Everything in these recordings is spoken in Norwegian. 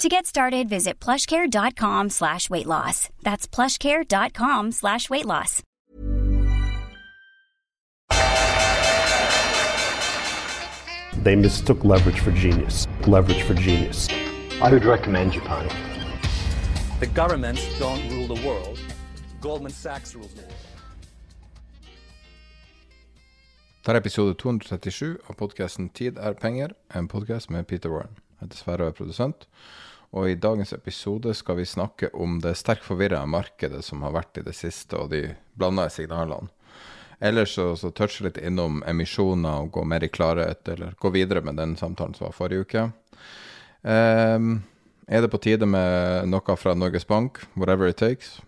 To get started, visit plushcare.com slash weight loss. That's plushcare.com slash weight loss. They mistook leverage for genius. Leverage for genius. I would recommend Japan. The governments don't rule the world. Goldman Sachs rules the world. Dette er episode 237 av podkasten Tid er penger, en podkast med Peter Warren. Jeg heter Sverre og er produsent. Og i dagens episode skal vi snakke om det sterkt forvirra markedet som har vært i det siste, og de blanda signalene. Ellers så, så touche litt innom emisjoner og gå mer i klarhet, eller gå videre med den samtalen som var forrige uke. Um, er det på tide med noe fra Norges Bank, whatever it takes?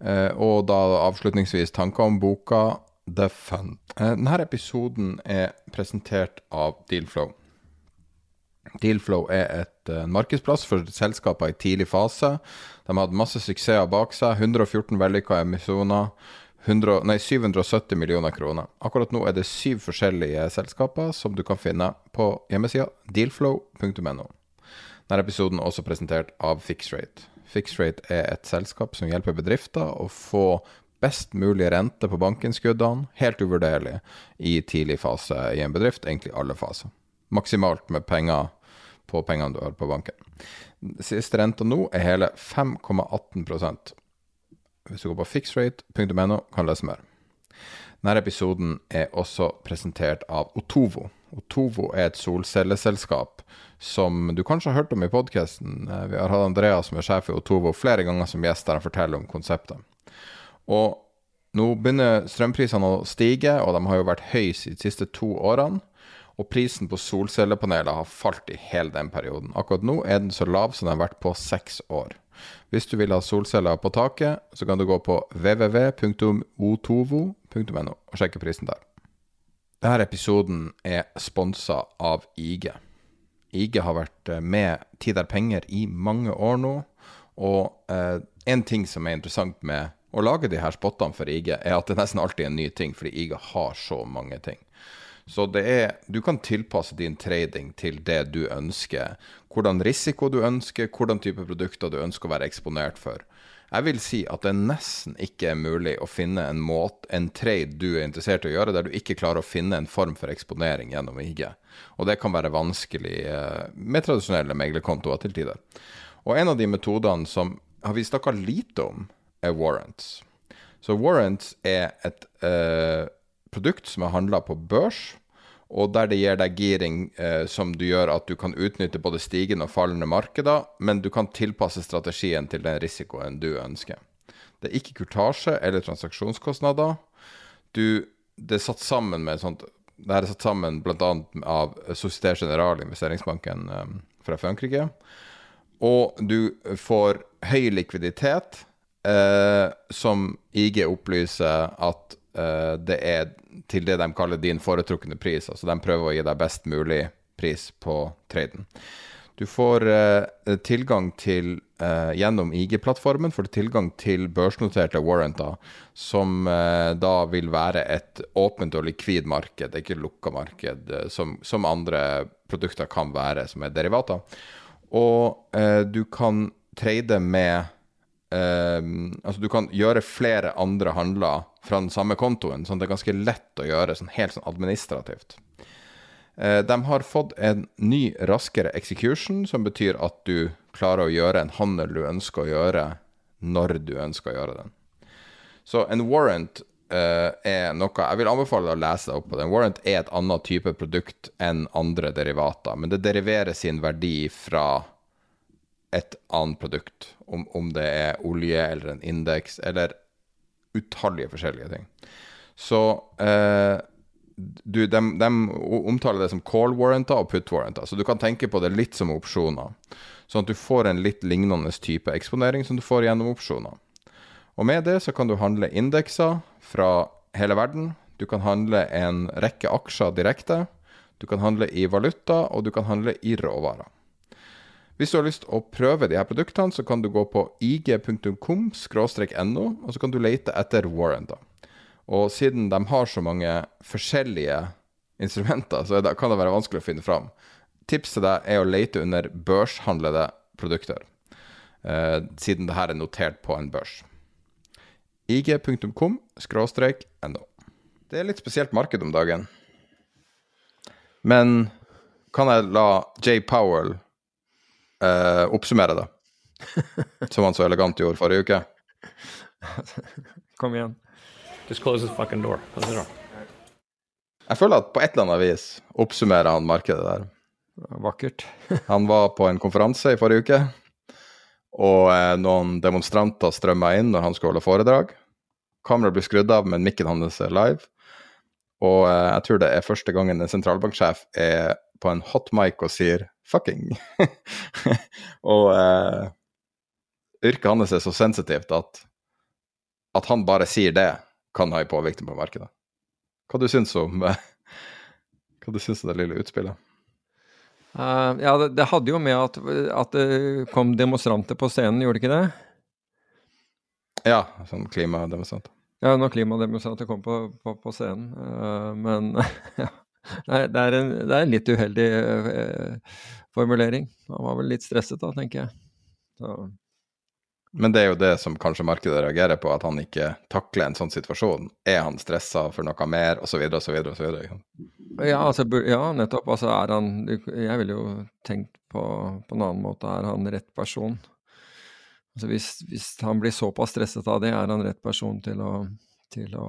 Uh, og da avslutningsvis tanker om boka The Fund. Uh, denne episoden er presentert av Dealflow. Dealflow er et en markedsplass for selskaper i tidlig fase. De har hatt masse suksesser bak seg. 114 vellykka emisjoner. 100, nei, 770 millioner kroner. Akkurat nå er det syv forskjellige selskaper som du kan finne på hjemmesida dealflow.no. Denne episoden er også presentert av Fixrate. Fixrate er et selskap som hjelper bedrifter å få best mulig rente på bankinnskuddene, helt uvurderlig, i tidlig fase i en bedrift, egentlig alle faser. Maksimalt med penger på pengene du har på banken. Siste renta nå er hele 5,18 hvis du går på fixrate.no, kan du lese mer. Denne episoden er også presentert av Otovo. Otovo er et solcelleselskap som du kanskje har hørt om i podkasten. Vi har hatt Andreas som er sjef i Otovo flere ganger som gjest der han forteller om konseptet. Og nå begynner strømprisene å stige, og de har jo vært høye de siste to årene. Og prisen på solcellepaneler har falt i hele den perioden. Akkurat nå er den så lav som den har vært på seks år. Hvis du vil ha solceller på taket, så kan du gå på www.otovo.no og sjekke prisen der. Denne episoden er sponsa av IG. IG har vært med Tid er penger i mange år nå, og eh, en ting som er interessant med å lage de her spottene for IG, er at det nesten alltid er en ny ting, fordi IG har så mange ting. Så det er, du kan tilpasse din trading til det du ønsker. Hvordan risiko du ønsker, hvordan type produkter du ønsker å være eksponert for. Jeg vil si at det nesten ikke er mulig å finne en måte, en trade du er interessert i å gjøre, der du ikke klarer å finne en form for eksponering gjennom IG. Og det kan være vanskelig eh, med tradisjonelle meglerkontoer til tider. Og en av de metodene som har vi snakka lite om, er warrants. Så warrants er et eh, produkt som er handla på børs, og der det gir deg giring eh, som du gjør at du kan utnytte både stigende og fallende markeder, men du kan tilpasse strategien til den risikoen du ønsker. Det er ikke kurtasje eller transaksjonskostnader. Du, det er satt sammen med sånt det her er satt sammen bl.a. av Société General, investeringsbanken eh, fra Frankrike. Og du får høy likviditet, eh, som IG opplyser at det er til det de kaller din foretrukne pris. Altså de prøver å gi deg best mulig pris på traden. Du får eh, tilgang til eh, Gjennom IG-plattformen får du tilgang til børsnoterte warranter, som eh, da vil være et åpent og likvid marked, ikke lukka marked, eh, som, som, andre produkter kan være, som er derivater. Og eh, du kan trade med Um, altså du kan gjøre flere andre handler fra den samme kontoen, sånn at det er ganske lett å gjøre sånn helt sånn administrativt. Uh, de har fått en ny, raskere execution, som betyr at du klarer å gjøre en handel du ønsker å gjøre, når du ønsker å gjøre den. Så en warrant uh, er noe Jeg vil anbefale deg å lese deg opp på det. En Warrant er et annet type produkt enn andre derivater, men det deriverer sin verdi fra et annet produkt. Om, om det er olje eller en indeks eller utallige forskjellige ting. Så eh, du, de, de omtaler det som call warranter og put warranter, så du kan tenke på det litt som opsjoner. Sånn at du får en litt lignende type eksponering som du får gjennom opsjoner. Og med det så kan du handle indekser fra hele verden. Du kan handle en rekke aksjer direkte. Du kan handle i valuta, og du kan handle i råvarer. Hvis du har lyst å prøve de her produktene, så kan du gå på ig.com-no, og så kan du lete etter warranter. Og siden de har så mange forskjellige instrumenter, så kan det være vanskelig å finne fram. Tips til deg er å lete under børshandlede produkter, eh, siden det her er notert på en børs. ig.com-no. Det er litt spesielt marked om dagen. Men kan jeg la Jay Powell eh, oppsummere det? Som han så elegant gjorde forrige uke. Kom igjen. Just close the fucking door. Close the door. Jeg føler at på et eller annet vis oppsummerer han markedet der. Vakkert. Han var på en konferanse i forrige uke, og eh, noen demonstranter strømma inn når han skulle holde foredrag. Kameraet blir skrudd av, men mikken hans er live. Og eh, jeg tror det er første gangen en sentralbanksjef er på en hot mic og sier 'fucking'. og eh, yrket hans er så sensitivt at at han bare sier det, kan ha en påvirkning på markedet. Hva du syns om eh, hva du syns om det lille utspillet? Uh, ja, det, det, hadde jo med at, at, det kom demonstranter på scenen, gjorde det ikke det? Ja, sånn klimademonstranter. Ja, når klimademonstranter kom på, på, på scenen. Uh, men det er, en, det er en litt uheldig eh, formulering. Han var vel litt stresset da, tenker jeg. Så. Men det er jo det som kanskje markedet reagerer på, at han ikke takler en sånn situasjon. Er han stressa for noe mer, osv., osv., osv.? Ja, altså, ja, nettopp. Altså, er han Jeg ville jo tenkt på, på en annen måte. Er han rett person? Altså, hvis, hvis, han blir såpass stresset av det, er han rett person til å, til å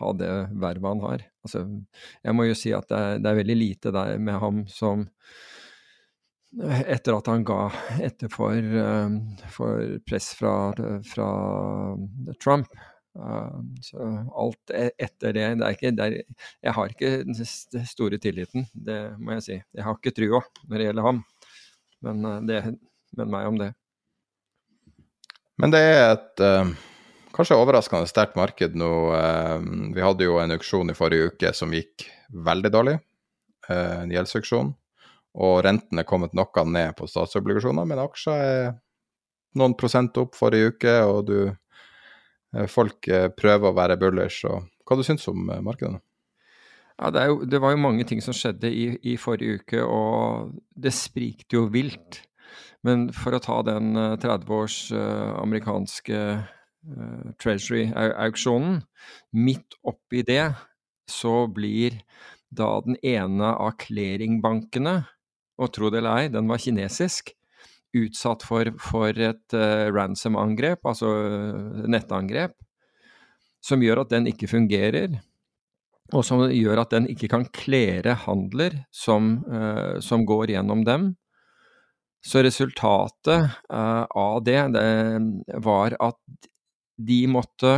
ha det vervet han har? Altså, jeg må jo si at det er, det er veldig lite der med ham som etter at han ga etter for, eh, for press fra, fra, Trump. Eh, så alt e, etter det, det ikke, det er, Jeg har ikke den store tilliten, det må jeg si. Jeg har ikke trua når det gjelder ham. Men eh, det men meg om det. Men det er et uh, kanskje overraskende sterkt marked nå. Uh, vi hadde jo en auksjon i forrige uke som gikk veldig dårlig. Uh, en gjeldsauksjon. Og renten er kommet noe ned på statsobligasjoner, men aksjer er noen prosent opp forrige uke, og du, eh, folk eh, prøver å være bullish. Og hva du syns om markedene? Ja, det, jo, det, var jo mange ting som skjedde i, i, forrige uke, og det sprikte jo vilt. Men for å ta den 30 års amerikanske uh, treasury-auksjonen, midt oppi det så blir da den ene av clearingbankene og tro det eller ei, den var kinesisk. Utsatt for, for et uh, ransom-angrep, altså uh, nettangrep, som gjør at den ikke fungerer. Og som gjør at den ikke kan klere handler som, uh, som går gjennom dem. Så resultatet av det, det var at de måtte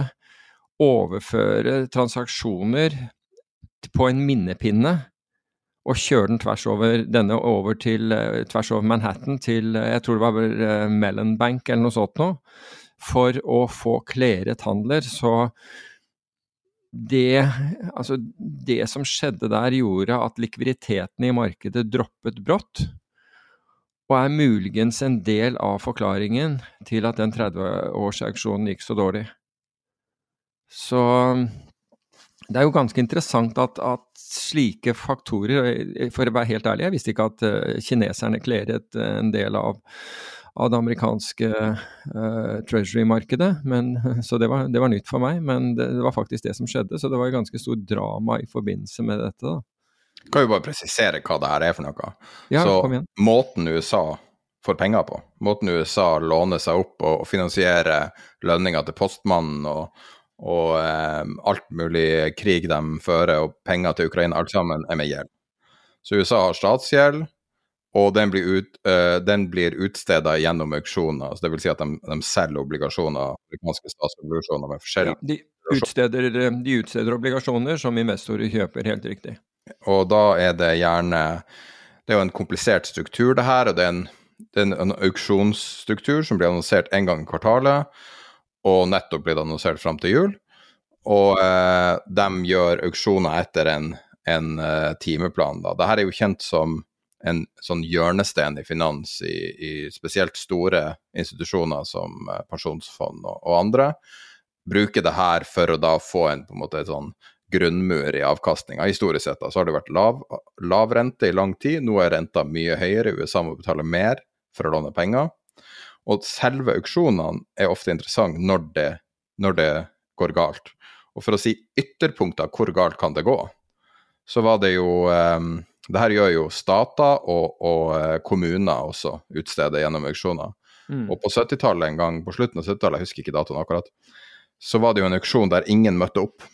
overføre transaksjoner på en minnepinne og kjøre den tvers over denne over til, eh, tvers over Manhattan til eh, jeg tror det var uh, Mellon Bank eller noe sånt noe, for å få kleret handler. Så det, altså det som skjedde der, gjorde at likviditeten i markedet droppet brått. Og er muligens en del av forklaringen til at den 30-årsauksjonen gikk så dårlig. Så det er jo ganske interessant at, at, slike faktorer For å være helt ærlig, jeg visste ikke at uh, kineserne klæret uh, en del av, av det amerikanske uh, treasury-markedet. Så det var, det var, nytt for meg, men det, det, var faktisk det som skjedde. Så det var jo ganske stort drama i forbindelse med dette. da. Kan jo bare presisere hva det her er for noe? Ja, så måten USA får penger på, måten USA låner seg opp og, og finansierer lønninger til postmannen og og eh, alt mulig krig de fører, og penger til Ukraina, alt sammen er med gjeld. Så USA har statsgjeld, og den blir, ut, uh, den blir utstedet gjennom auksjoner. Så det vil si at de, de selger obligasjoner, amerikanske statsobligasjoner med forskjellige ja, de, utsteder, de utsteder obligasjoner som investorer kjøper, helt riktig. Og da er det gjerne Det er jo en komplisert struktur, det her. og det er en, det er en auksjonsstruktur som blir annonsert en gang i kvartalet, og nettopp blir det annonsert fram til jul. Og eh, de gjør auksjoner etter en, en uh, timeplan. da. Dette er jo kjent som en sånn hjørnesten i finans i, i spesielt store institusjoner som uh, pensjonsfond og, og, andre. Bruker det her for å da få en på en måte sånn grunnmur i avkastninga. Historisk sett da, så har det vært lav, lav, rente i lang tid, nå er renta mye høyere. USA må betale mer for å låne penger. Og selve auksjonene er ofte interessant når det, når det går galt. Og for å si ytterpunkter, hvor galt kan det gå, så var det jo um, det her gjør jo stater og, og eh, kommuner også, utstedet gjennom auksjoner. Mm. Og på 70-tallet en gang, på slutten av 70-tallet, jeg husker ikke datoen akkurat, så var det jo en auksjon der ingen møtte opp.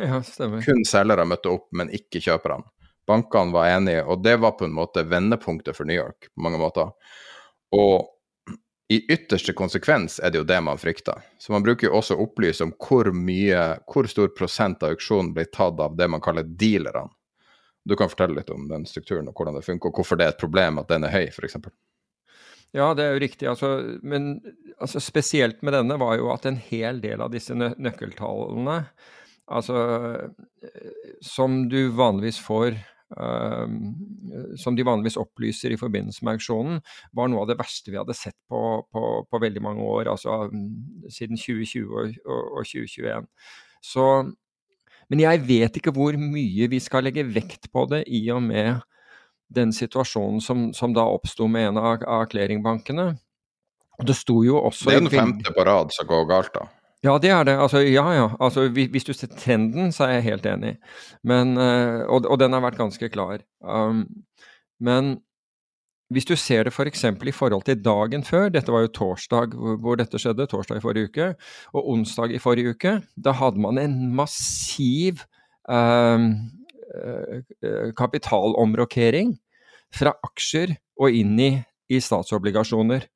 Ja, stemmer. Kun selgere møtte opp, men ikke kjøperne. Bankene var enige, og det var på en måte vendepunktet for New York på mange måter. Og i ytterste konsekvens er det jo det man frykter. Så man bruker jo også å opplyse om hvor mye, hvor stor prosent av auksjonen blir tatt av det man kaller dealerne. Du kan fortelle litt om den strukturen og hvordan det funker, og hvorfor det er et problem at den er høy, f.eks. Ja, det er jo riktig. Altså, men altså, spesielt med denne var jo at en hel del av disse nø nøkkeltallene, altså som du vanligvis får uh, Som de vanligvis opplyser i forbindelse med auksjonen, var noe av det verste vi hadde sett på, på, på veldig mange år, altså siden 2020 og, og, og 2021. Så men jeg vet ikke hvor mye vi skal legge vekt på det i og med den situasjonen som, som da oppsto med en av, av clearingbankene. Og det sto jo også Det er den femte på rad som går galt, da. Ja, det er det. Altså, ja, ja. Altså, hvis du ser trenden, så er jeg helt enig. Men, eh, og, og den har vært ganske klar. Um, men hvis du ser det f.eks. For i forhold til dagen før, dette var jo torsdag hvor dette skjedde, torsdag i forrige uke, og onsdag i forrige uke, da hadde man en massiv ehm, eh, kapitalomrokering fra aksjer og inn i, i, statsobligasjoner.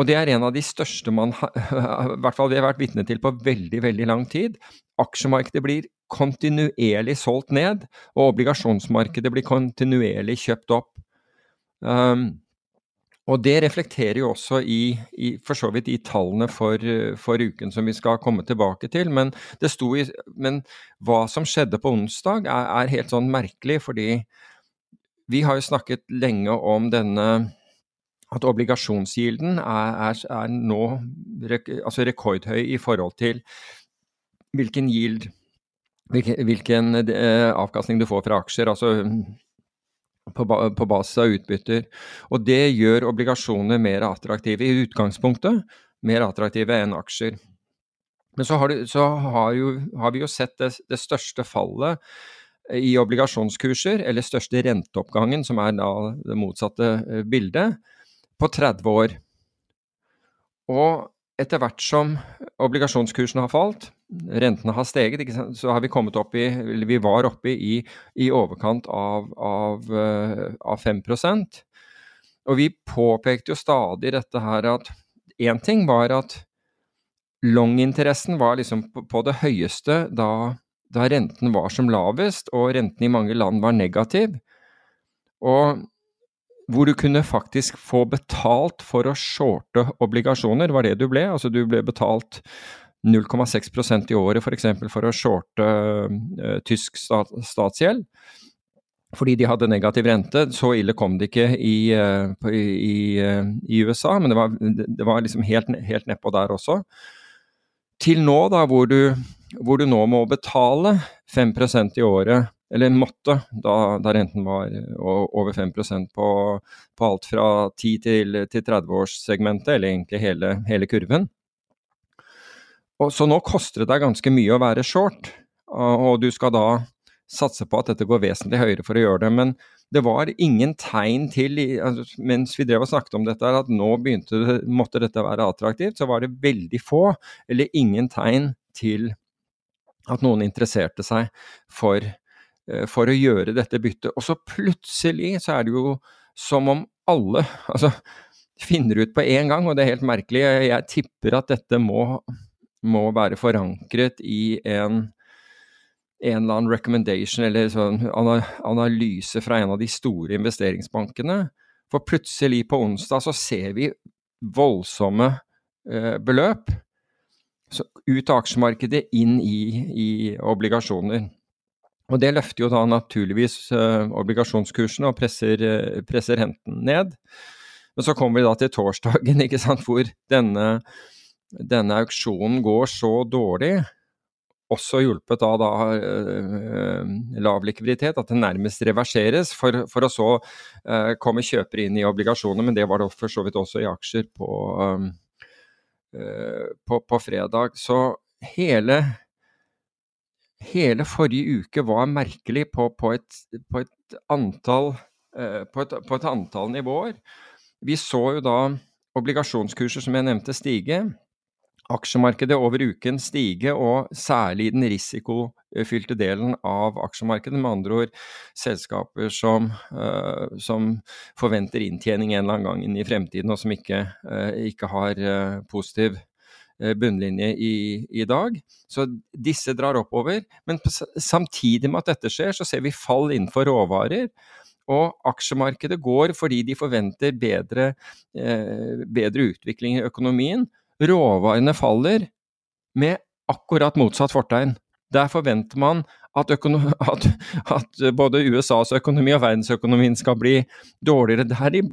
Og det er en av de største man har, hvert fall vi har vært vitne til på veldig, veldig lang tid. Aksjemarkedet blir kontinuerlig solgt ned, og obligasjonsmarkedet blir kontinuerlig kjøpt opp. Um, og det reflekterer jo også i, i, for så vidt i tallene for, for, uken som vi skal komme tilbake til. Men, i, men hva som skjedde på onsdag er, er, helt sånn merkelig, fordi vi har jo snakket lenge om denne at obligasjonsgilden er, er, er nå rek, altså rekordhøy i forhold til hvilken gild hvilken, hvilken eh, avkastning du får fra aksjer. altså på, på basis av utbytter. Og det gjør obligasjoner mer attraktive i utgangspunktet, mer attraktive enn aksjer. Men så har, du, så har, jo, har vi jo sett det, det, største fallet i obligasjonskurser, eller største renteoppgangen, som er da det motsatte eh, bildet, på 30 år. Og etter hvert som obligasjonskursene har falt, rentene har steget, så har vi kommet opp i Eller vi var oppe i, i overkant av, av, eh, av 5 Og vi påpekte jo stadig dette her at én ting var at long-interessen var liksom på, på det høyeste da, da renten var som lavest, og renten i mange land var negativ. Og hvor du kunne faktisk få betalt for å shorte obligasjoner, var det du ble. Altså du ble betalt 0,6% i året f.eks. For, for å shorte uh, tysk stat, statsgjeld. Fordi de hadde negativ rente. Så ille kom det ikke i, uh, i, uh, i USA, men det var, det var liksom helt, helt nedpå der også. Til nå, da, hvor du, hvor du nå må betale 5% i året eller måtte, da, da renten var over 5% på, på alt fra 10 til, til 30-årssegmentet, eller egentlig hele, hele kurven. Og, så nå koster det deg ganske mye å være short, og du skal da satse på at dette går vesentlig høyere for å gjøre det. Men det var ingen tegn til, altså, mens vi drev og snakket om dette, at nå begynte, måtte dette være attraktivt, så var det veldig få eller ingen tegn til at noen interesserte seg for, eh, for å gjøre dette byttet. Og så plutselig så er det jo som om alle altså, finner ut på en gang, og det er helt merkelig. Jeg tipper at dette må, må være forankret i en en eller annen recommendation eller sånn analyse fra en av de store investeringsbankene. For plutselig på onsdag så ser vi voldsomme eh, beløp så ut av aksjemarkedet, inn i, i, obligasjoner. Og det løfter jo da naturligvis uh, obligasjonskursene og presser, uh, presser, renten ned. Men så kommer vi da til torsdagen, ikke sant, hvor denne, denne auksjonen går så dårlig, også hjulpet av da, uh, lav likviditet, at det nærmest reverseres, for, for å så komme kjøpere inn i obligasjoner. Men det var det for så vidt også i aksjer på, Eh, på, på, fredag. Så hele, hele forrige uke var merkelig på, på, et, på et, antall, eh, på, et, et antall nivåer. Vi så jo da obligasjonskurser, som jeg nevnte, stige aksjemarkedet over uken stige, og særlig den risikofylte delen av aksjemarkedet. Med andre ord selskaper som, uh, som, forventer inntjening en eller annen gang inn i fremtiden, og som ikke, uh, ikke har positiv bunnlinje i, i, dag. Så disse drar oppover. Men samtidig med at dette skjer, så ser vi fall innenfor råvarer. Og aksjemarkedet går fordi de forventer bedre, bedre utvikling i økonomien råvarene faller med akkurat motsatt fortegn. Der forventer man at, at, at, både USAs økonomi og verdensøkonomien skal bli dårligere,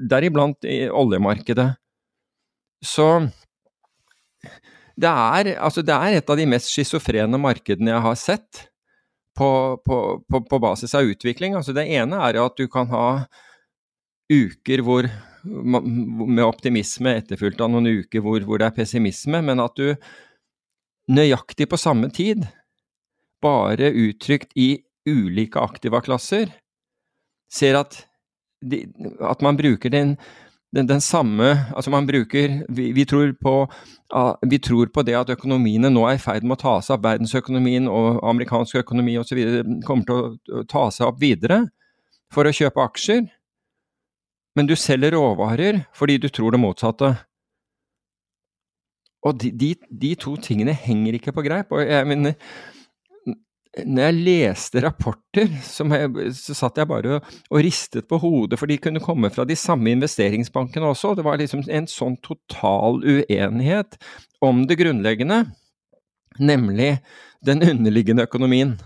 deriblant i oljemarkedet. Så det er, altså det er, et av de mest schizofrene markedene jeg har sett på, på, på, på basis av utvikling. Altså det ene er at du kan ha uker hvor med optimisme etterfulgt av noen uker hvor, hvor, det er pessimisme, men at du nøyaktig på samme tid, bare uttrykt i ulike aktivaklasser, ser at, de, at man bruker den, den, den, samme Altså man bruker vi, vi, tror på, vi, tror på, det at økonomiene nå er i ferd med å ta seg opp. verdensøkonomien og amerikansk økonomi osv. kommer til å ta seg opp videre for å kjøpe aksjer men du selger råvarer fordi du tror det motsatte. Og de, de, de to tingene henger ikke på greip. Og jeg mener, når jeg leste rapporter, jeg, så satt jeg bare og, og, ristet på hodet, for de kunne komme fra de samme investeringsbankene også. Det var liksom en sånn total uenighet om det grunnleggende, nemlig den underliggende økonomien.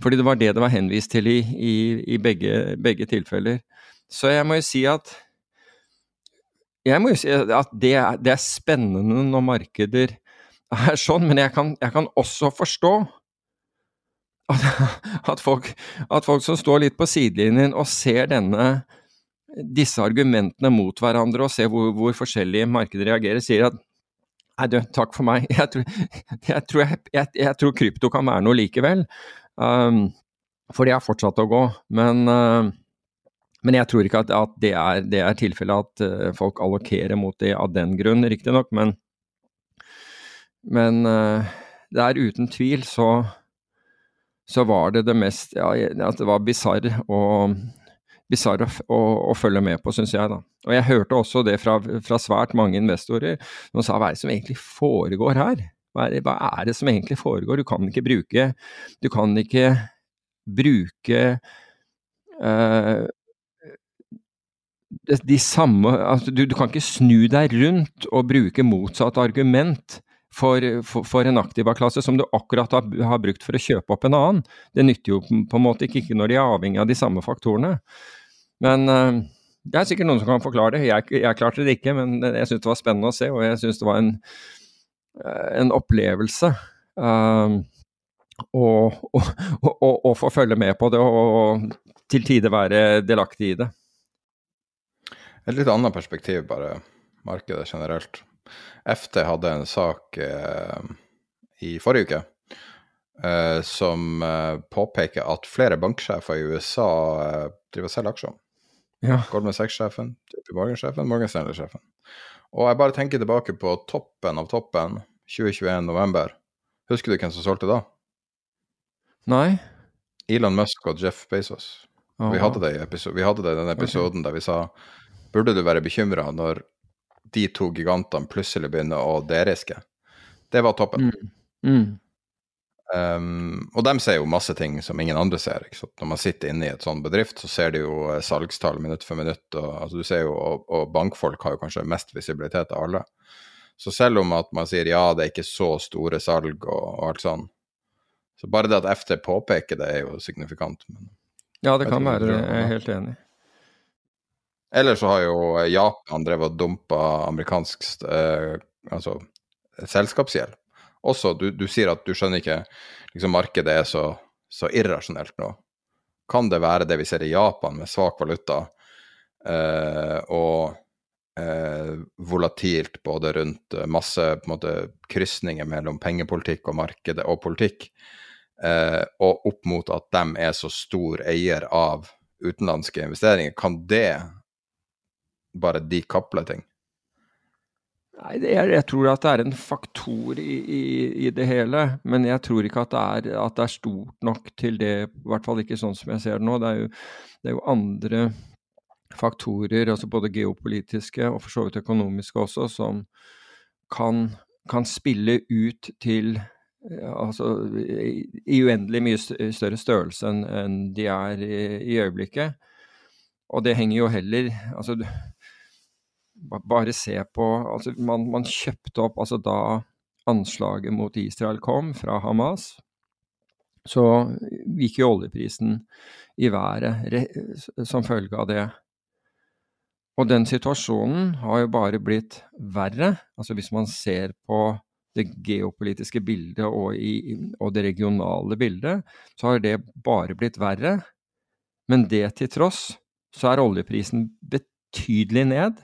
Fordi det var det det var henvist til i, i, i begge, begge tilfeller. Så jeg må jo si at jeg må jo si at det er, det er spennende når markeder er sånn, men jeg kan, jeg kan også forstå at, folk, at, folk, som står litt på sidelinjen og ser denne, disse argumentene mot hverandre og ser hvor, hvor forskjellige markeder reagerer, sier at nei du, takk for meg, jeg tror, jeg tror, jeg, tror krypto kan være noe likevel. Um, for det har fortsatt å gå. Men uh, men jeg tror ikke at, at det er, det er tilfellet at uh, folk allokerer mot det av den grunn, riktignok, men, men uh, det er uten tvil så, så var det det mest Ja, det var bisarr og bizarr å, å, å, følge med på, syns jeg, da. Og jeg hørte også det fra, fra svært mange investorer som sa hva er det som egentlig foregår her? Hva er, det, hva er det som egentlig foregår? Du kan ikke bruke Du kan ikke bruke uh, de samme altså du, du, kan ikke snu deg rundt og bruke motsatt argument for, for, for en aktiva-klasse som du akkurat har, har, brukt for å kjøpe opp en annen. Det nytter jo på en måte ikke, når de er avhengig av de samme faktorene. Men uh, det er sikkert noen som kan forklare det. Jeg, jeg klarte det ikke, men jeg syntes det var spennende å se, og jeg syntes det var en, uh, en opplevelse. Uh, å få følge med på det og, og til tider være delaktig i det. Et litt annet perspektiv, bare markedet generelt. FT hadde en sak eh, i forrige uke eh, som eh, påpeker at flere banksjefer i USA eh, driver og selger aksjer. Ja. Goldman Sachs-sjefen, Morgan-sjefen, Morgan Stanley-sjefen. Og jeg bare tenker tilbake på toppen av toppen, 2021 november. Husker du hvem som solgte da? Nei? Elon Musk og Jeff Bezos. Vi hadde, det i episo vi hadde det i den episoden der vi sa burde du være bekymra når de to gigantene plutselig begynner å deriske. Det var toppen. Mm. Mm. Um, og de ser jo masse ting som ingen andre ser. Når man sitter inne i et sånn bedrift, så ser de jo eh, salgstall minutt for minutt. Og, altså, du ser jo, og, og bankfolk har jo kanskje mest visibilitet av alle. Så selv om at man sier ja, det er ikke så store salg og, og alt sånn, så bare det at FT påpeker det, er jo signifikant. Men, ja, det kan være Jeg er helt enig. Ellers så har jo eh, Japan drevet og dumpa amerikansk eh, altså, selskapsgjeld. Også, du, du sier at du skjønner ikke liksom markedet er så, så irrasjonelt nå. Kan det være det vi ser i Japan, med svak valuta eh, og eh, volatilt både rundt eh, masse på krysninger mellom pengepolitikk og markedet og politikk, eh, og opp mot at de er så stor eier av utenlandske investeringer, kan det bare dekaple ting? Nei, er, jeg tror at det er en faktor i, i, i det hele, men jeg tror ikke at det, er, at det er stort nok til det, i hvert fall ikke sånn som jeg ser det nå. Det er jo, det er jo andre faktorer, altså både geopolitiske og for så vidt økonomiske også, som kan, kan spille ut til eh, altså, i, i uendelig mye større størrelse enn en de er i, i øyeblikket. Og det henger jo heller altså, bare se på altså man, man kjøpte opp altså Da anslaget mot Israel kom fra Hamas, så gikk jo oljeprisen i været re, som følge av det. Og den situasjonen har jo bare blitt verre. Altså hvis man ser på det geopolitiske bildet og, i, og det regionale bildet, så har det bare blitt verre. Men det til tross, så er oljeprisen betydelig ned.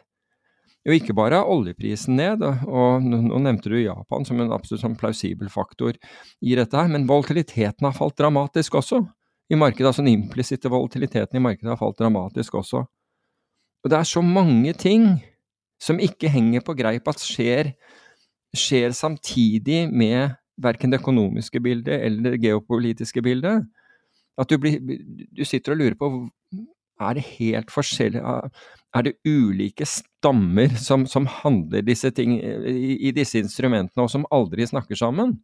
Jo, ikke bare er oljeprisen ned, og, nå nevnte du Japan som en absolutt sånn plausibel faktor i dette her, men volatiliteten har falt dramatisk også i markedet. Altså den implisitte volatiliteten i markedet har falt dramatisk også. Og det er så mange ting som ikke henger på greip at skjer, skjer samtidig med verken det økonomiske bildet eller det geopolitiske bildet. At du, blir, du sitter og lurer på er det helt forskjellig Er det ulike stammer som, som handler disse ting i, i disse instrumentene, og som aldri snakker sammen?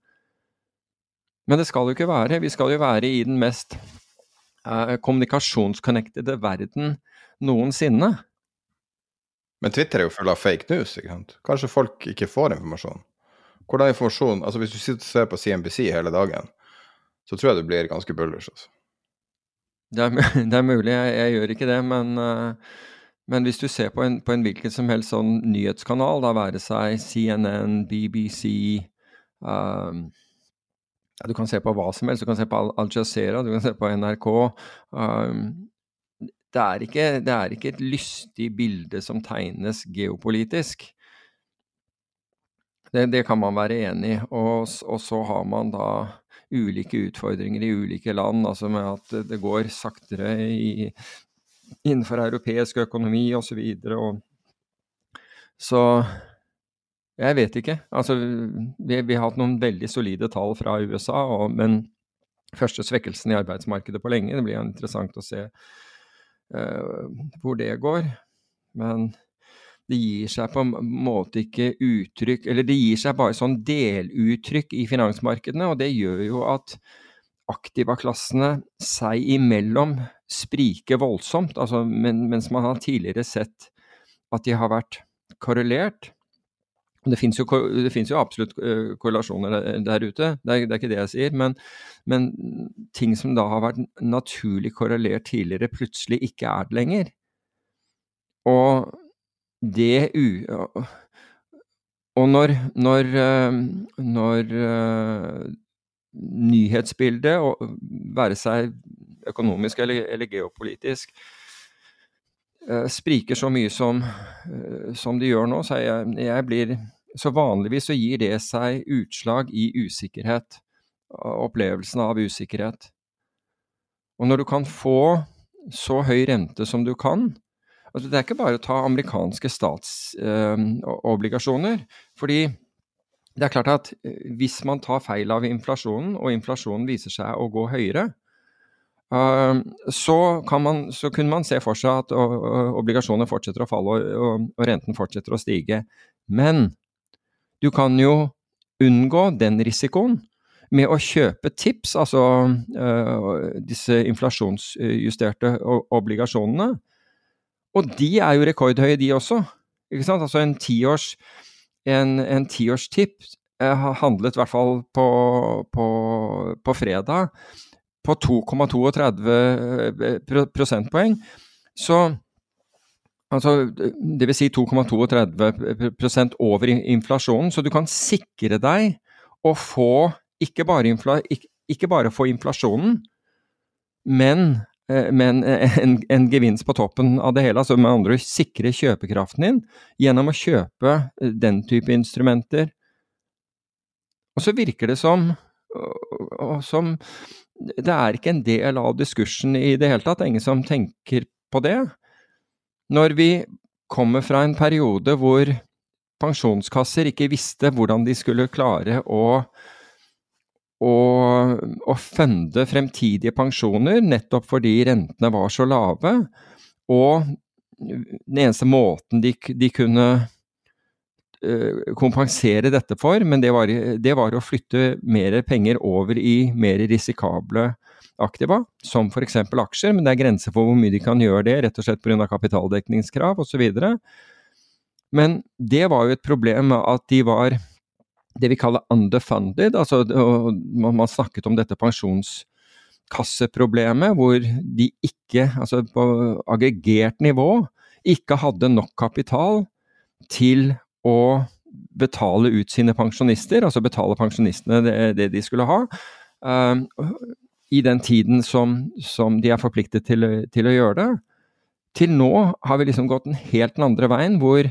Men det skal jo ikke være. Vi skal jo være i den mest eh, kommunikasjonsconnectede verden noensinne. Men Twitter er jo full av fake news. ikke sant? Kanskje folk ikke får informasjon. Hvordan informasjon, altså Hvis du sitter og ser på CNBC hele dagen, så tror jeg du blir ganske bullish. altså. Det er, det er mulig, jeg, jeg gjør ikke det, men, eh, men hvis du ser på en, på en hvilken som helst sånn nyhetskanal, da være seg CNN, BBC um, ja, Du kan se på hva som helst, du kan se på Al, Jazeera, du kan se på NRK. Um, det, er ikke, det er ikke et lystig bilde som tegnes geopolitisk. Det, det kan man være enig i. Og, og så har man da ulike utfordringer i ulike land, altså med at det går saktere i, innenfor europeisk økonomi osv. Så så jeg vet ikke. Altså, vi, vi har hatt noen veldig solide tall fra USA, og, men første svekkelsen i arbeidsmarkedet på lenge. Det blir interessant å se uh, hvor det går. Men det gir seg på en måte ikke uttrykk Eller det gir seg bare sånn deluttrykk i finansmarkedene, og det gjør jo at aktivaklassene seg imellom spriker voldsomt. Altså, men, mens man har tidligere sett at de har vært korrelert. Det finnes jo, jo absolutt eh, korrelasjoner der, ute, det er, det er ikke det jeg sier. Men, men ting som da har vært naturlig korrelert tidligere, plutselig ikke er det lenger. Og det u... Og når, når, eh, når eh, nyhetsbildet, være seg økonomisk eller, eller geopolitisk, eh, spriker så mye som, eh, som de gjør nå, så jeg, jeg blir Så vanligvis så gir det seg utslag i usikkerhet. Opplevelsen av usikkerhet. Og når du kan få så høy rente som du kan altså Det er ikke bare å ta amerikanske statsobligasjoner. fordi det er klart at hvis man tar feil av inflasjonen, og inflasjonen viser seg å gå høyere, så, man, så, kunne man se for seg at obligasjoner fortsetter å falle og, og, renten fortsetter å stige. Men du kan jo unngå den risikoen med å kjøpe tips, altså uh, disse inflasjonsjusterte obligasjonene. Og de er jo rekordhøye, de også. Ikke sant? Altså en tiårs en, en tiårstip uh, handlet i hvert fall på, på, på fredag på 2,32 eh, prosentpoeng. Så Altså, vil si 2,32% over inflasjonen. Så du kan sikre deg å få ikke bare, infla, ikke, ikke bare få inflasjonen, men, eh, men en, en, gevinst på toppen av det hele. Altså med andre ord sikre kjøpekraften din gjennom å kjøpe eh, den type instrumenter. Og så virker det som, som det er ikke en del av diskursen i det hele tatt. Det er ingen som tenker på det. Når vi kommer fra en periode hvor pensjonskasser ikke visste hvordan de skulle klare å, å, å funde fremtidige pensjoner, nettopp fordi rentene var så lave, og den eneste måten de, de kunne kompensere dette for, men det var, det var, å flytte mer penger over i mer risikable aktiva, som f.eks. aksjer, men det er grenser for hvor mye de kan gjøre det, rett og slett pga. kapitaldekningskrav osv. Men det var jo et problem at de var det vi kaller underfunded, altså man snakket om dette pensjonskasseproblemet, hvor de ikke, altså på aggregert nivå, ikke hadde nok kapital til å betale ut sine pensjonister, altså betale pensjonistene det, det de skulle ha, uh, i den tiden som, som de er forpliktet til, til, å gjøre det. Til nå har vi liksom gått den helt den andre veien, hvor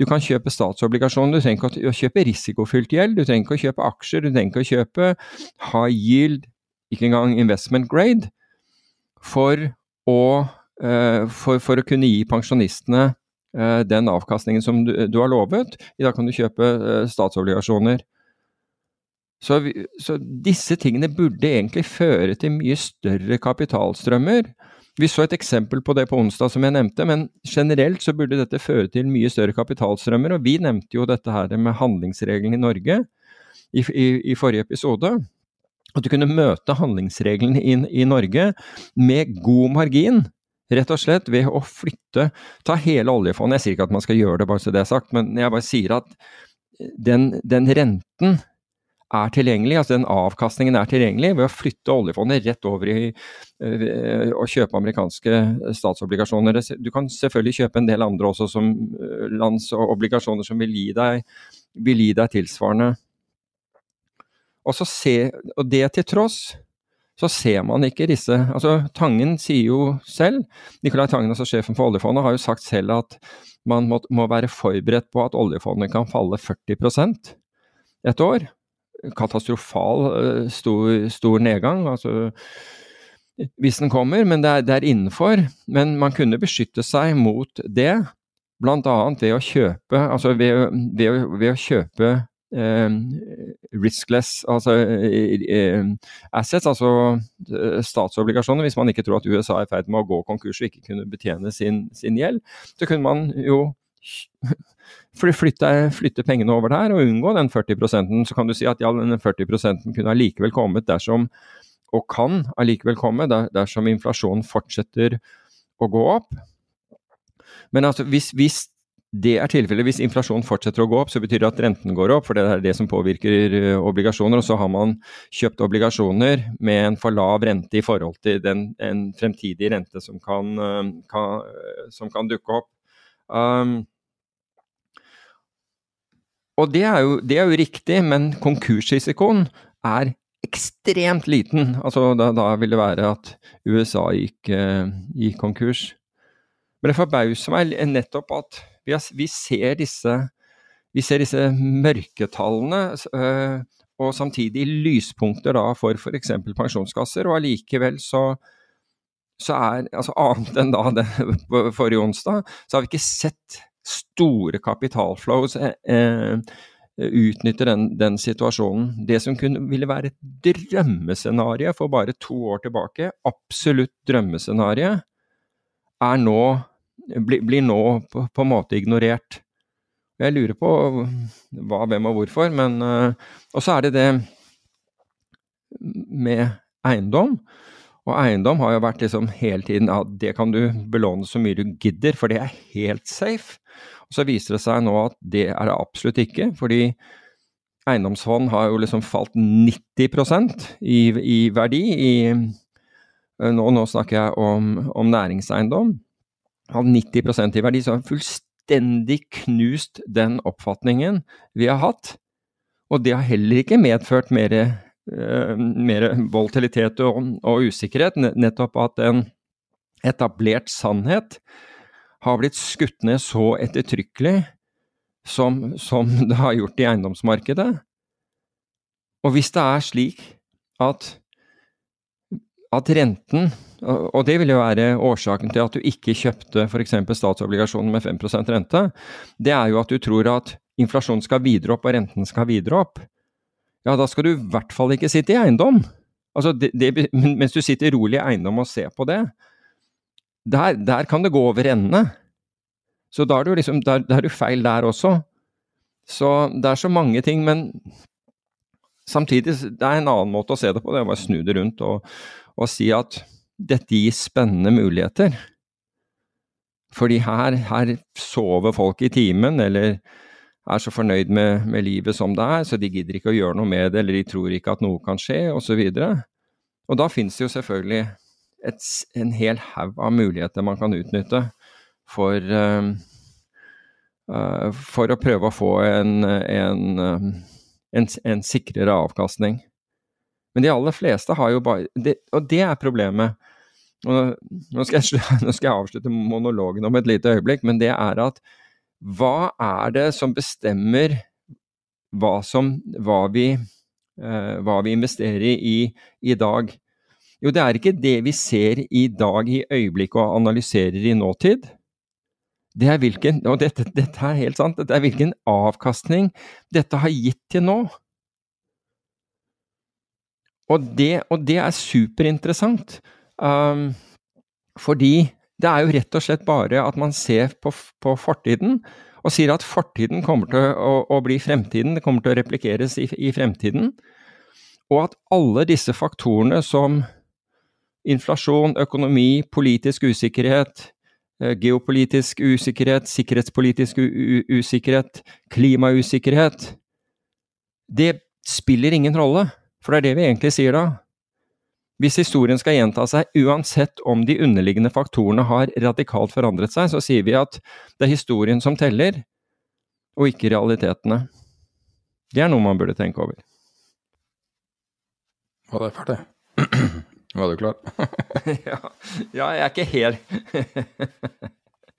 du kan kjøpe statsobligasjoner, du trenger ikke å kjøpe risikofylt gjeld, du trenger ikke å kjøpe aksjer, du trenger ikke å kjøpe high yield, ikke engang investment grade, for å, uh, for, for å kunne gi pensjonistene den avkastningen som du, du, har lovet. I dag kan du kjøpe eh, statsobligasjoner. Så, vi, så, disse tingene burde egentlig føre til mye større kapitalstrømmer. Vi så et eksempel på det på onsdag, som jeg nevnte, men generelt så burde dette føre til mye større kapitalstrømmer. Og vi nevnte jo dette her med handlingsregelen i Norge i, i, i forrige episode. At du kunne møte handlingsreglene i, i Norge med god margin Rett og slett ved å flytte Ta hele oljefondet. Jeg sier ikke at man skal gjøre det, bare så det er sagt, men jeg bare sier at den, den renten er tilgjengelig, altså den avkastningen er tilgjengelig ved å flytte oljefondet rett over i å kjøpe amerikanske statsobligasjoner. Du kan selvfølgelig kjøpe en del andre også som landsobligasjoner lands og obligasjoner som vil gi deg, vil gi deg tilsvarende. Og, se, og det til tross så ser man ikke disse altså Tangen sier jo selv, Nicolai Tangen, altså sjefen for oljefondet, har jo sagt selv at man må, må være forberedt på at oljefondet kan falle 40% et år. Katastrofal eh, stor, stor nedgang. altså hvis den kommer, men det er, det er, innenfor. Men man kunne beskytte seg mot det, bl.a. ved å kjøpe altså ved, ved, ved å kjøpe riskless altså, eh, assets, altså eh, statsobligasjoner. Hvis man ikke tror at USA er i ferd med å gå konkurs og ikke kunne betjene sin, sin gjeld, så kunne man jo flytte, flytte, pengene over der og unngå den 40 Så kan du si at ja, den 40 kunne allikevel kommet dersom, og kan allikevel komme dersom inflasjonen fortsetter å gå opp. Men altså, hvis, hvis det er tilfellet hvis inflasjonen fortsetter å gå opp, så betyr det at renten går opp, for det er det som påvirker eh, obligasjoner. Og så har man kjøpt obligasjoner med en for lav rente i forhold til den, en fremtidig rente som kan, eh, kan, som kan dukke opp. Um, og det er, jo, det er, jo, riktig, men konkursrisikoen er ekstremt liten. Altså da, da vil det være at USA gikk, uh, gikk konkurs. Men det forbauser meg nettopp at vi, har, vi, ser disse, vi, ser disse, mørketallene, øh, og samtidig lyspunkter da for f.eks. pensjonskasser, og allikevel så, så er altså Annet enn da det, forrige onsdag, så har vi ikke sett store kapitalflows eh, utnytte den, den situasjonen. Det som kunne, ville være et drømmescenario for bare to år tilbake, absolutt drømmescenario, er nå, blir, blir nå på, på, en måte ignorert. Jeg lurer på hva, hvem og hvorfor, men Og så er det det med eiendom. Og eiendom har jo vært liksom hele tiden at det kan du belåne så mye du gidder, for det er helt safe. Og så viser det seg nå at det er det absolutt ikke, fordi eiendomsfond har jo liksom falt 90 i, i verdi. I, nå, nå, snakker jeg om, om næringseiendom. Har 90% i verdi, så har fullstendig knust den oppfatningen vi har hatt. Og det har heller ikke medført mer Eh, mer volatilitet og, og, usikkerhet. Nettopp at en etablert sannhet har blitt skutt ned så ettertrykkelig som, som det har gjort i eiendomsmarkedet. Og hvis det er slik at, at renten og det vil jo være årsaken til at du ikke kjøpte f.eks. statsobligasjoner med 5% rente. Det er jo at du tror at inflasjonen skal videre opp og renten skal videre opp ja, da skal du i hvert fall ikke sitte i eiendom. Altså, det, det, mens du sitter rolig i eiendom og ser på det, der, der kan det gå over ende. Så da er du liksom, der, der er du feil der også. Så det er så mange ting, men samtidig, det er en annen måte å se det på. Det er bare å snu det rundt og, og si at dette gir spennende muligheter. Fordi her, her sover folk i timen, eller er så fornøyd med, med, livet som det er, så de gidder ikke å gjøre noe med det, eller de tror ikke at noe kan skje, osv. Og, og da finnes det jo selvfølgelig et, en hel haug av muligheter man kan utnytte for, uh, for å prøve å få en, en, uh, en, en, sikrere avkastning. Men de aller fleste har jo bare det, Og det er problemet. Nå, skal jeg, nå skal jeg avslutte monologen om et lite øyeblikk, men det er at hva er det som bestemmer hva, som, hva, vi, eh, hva vi, investerer i i dag? Jo, det er ikke det vi ser i dag i øyeblikket og analyserer i nåtid. Det er hvilken, og dette, dette er helt sant, dette er hvilken avkastning dette har gitt til nå. Og det, og det er superinteressant, um, fordi det er jo rett og slett bare at man ser på, på fortiden og sier at fortiden kommer til å, å, bli fremtiden, det kommer til å replikeres i, i fremtiden. Og at alle disse faktorene som inflasjon, økonomi, politisk usikkerhet, eh, geopolitisk usikkerhet, sikkerhetspolitisk usikkerhet, klimausikkerhet Det spiller ingen rolle, for det er det vi egentlig sier da. Hvis historien skal gjenta seg, uansett om de underliggende faktorene har radikalt forandret seg, så sier vi at det er historien som teller, og ikke realitetene. Det er noe man burde tenke over. Var det ferdig? Var du klar? ja, ja, jeg er ikke helt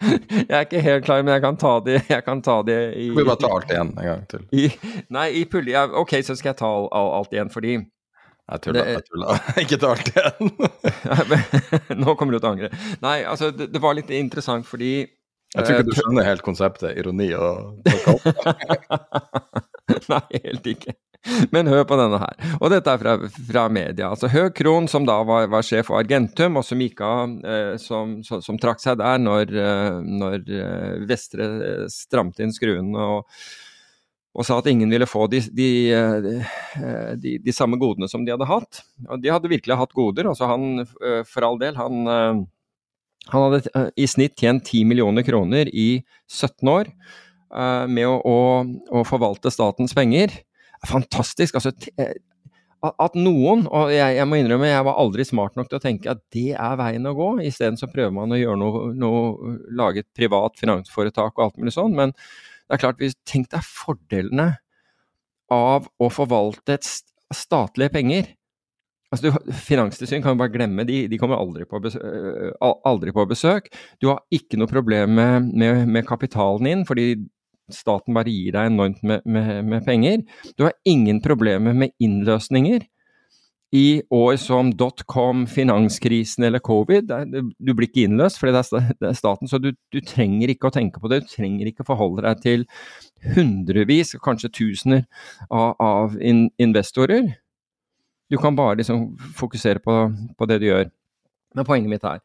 Jeg er ikke helt klar, men jeg kan ta det, jeg kan ta det i Vi bare ta alt igjen en gang til. I, nei, i pulje... Ok, så skal jeg ta alt igjen, fordi jeg tulla. jeg tulla. Ikke ta alt igjen. Nå kommer du til å angre. Nei, altså, det, det, var litt interessant fordi Jeg tror ikke du eh, skjønner helt konseptet ironi og Nei, helt ikke. Men hør på denne her. Og dette er fra, fra media. Altså Høg Krohn, som da var, var, sjef for Argentum, og som gikk av, eh, som, som, som, trakk seg der når, eh, når eh, Vestre stramte inn skruene og og sa at ingen ville få de, de, eh, de, de, samme godene som de hadde hatt. Og de hadde virkelig hatt goder. altså han, eh, For all del, han, eh, han hadde i snitt tjent 10 millioner kroner i 17 år med å, å, å forvalte statens penger. Fantastisk. altså at noen, og jeg, jeg, må innrømme jeg var aldri smart nok til å tenke at det er veien å gå. Isteden så prøver man å gjøre noe, noe, lage et privat finansforetak og alt mulig sånn. Men det er klart, Tenk deg fordelene av å forvalte statlige penger. Altså, Finanstilsyn kan jo bare glemme, de, de kommer aldri på, besøk, aldri på, besøk, Du har ikke noe problem med, med, med, kapitalen din, fordi staten bare gir deg enormt med, med, penger. Du har ingen problemer med innløsninger. I år som dotcom, finanskrisen eller covid. Du blir ikke innløst fordi det er staten, så du, du, trenger ikke å tenke på det. Du trenger ikke forholde deg til hundrevis, kanskje tusener av, av in, investorer. Du kan bare liksom fokusere på, på det du gjør. Men poenget mitt er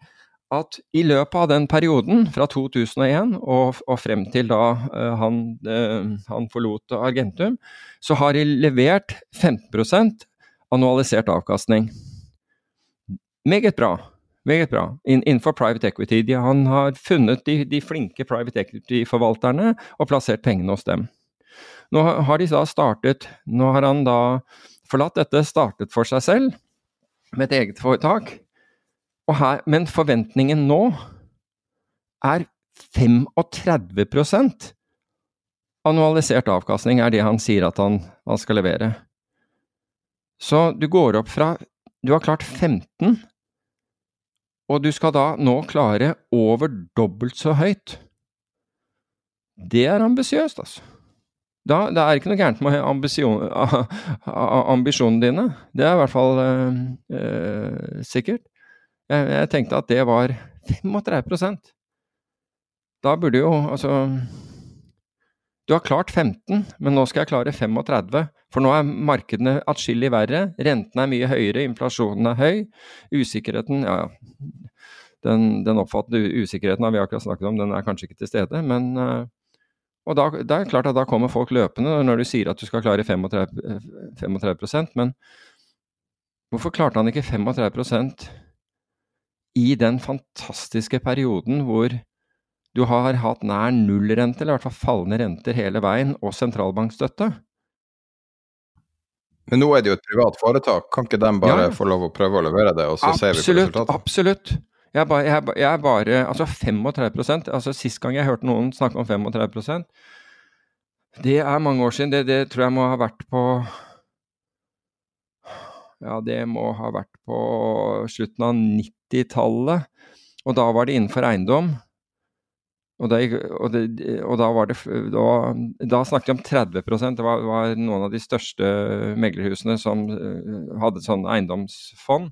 at i løpet av den perioden, fra 2001 og, og frem til da uh, han, uh, han, forlot Argentum, så har de levert 15 annualisert avkastning. Meget bra. Meget bra. In, innenfor private equity. De, han har funnet de, de flinke private equity-forvalterne og plassert pengene hos dem. Nå har de da startet Nå har han da forlatt dette, startet for seg selv med et eget foretak. Her, men forventningen nå er 35% annualisert avkastning, er det han sier at han, han skal levere. Så du går opp fra Du har klart 15, og du skal da nå klare over dobbelt så høyt. Det er ambisiøst, altså. Da, det er ikke noe gærent med ambisjon, ambisjonene dine. Det er i hvert fall øh, øh, sikkert. Jeg, jeg, tenkte at det var 35% Da burde jo altså Du har klart 15, men nå skal jeg klare 35. For nå er markedene atskillig verre. Rentene er mye høyere, inflasjonen er høy. Usikkerheten Ja, den, den oppfattede usikkerheten har vi akkurat snakket om, den er kanskje ikke til stede. Men eh, Og da, det er klart at da kommer folk løpende når du sier at du skal klare 35, 35% men hvorfor klarte han ikke 35% i den fantastiske perioden hvor du har hatt nær nullrente, eller i hvert fall fallende renter hele veien, og sentralbankstøtte? Men nå er det jo et privat foretak, kan ikke de bare ja. få lov å prøve å levere det, og så absolutt, ser vi på resultatet? Absolutt. Jeg, ba, jeg, jeg er bare Altså 35 altså Sist gang jeg hørte noen snakke om 35 det er mange år siden. Det, det tror jeg må ha vært på Ja, det må ha vært på slutten av 90-tallet. Og da var det innenfor eiendom. Og, det, og, det, og da var det da, da, snakket vi om 30% Det var, var, noen av de største meglerhusene som uh, hadde sånn eiendomsfond.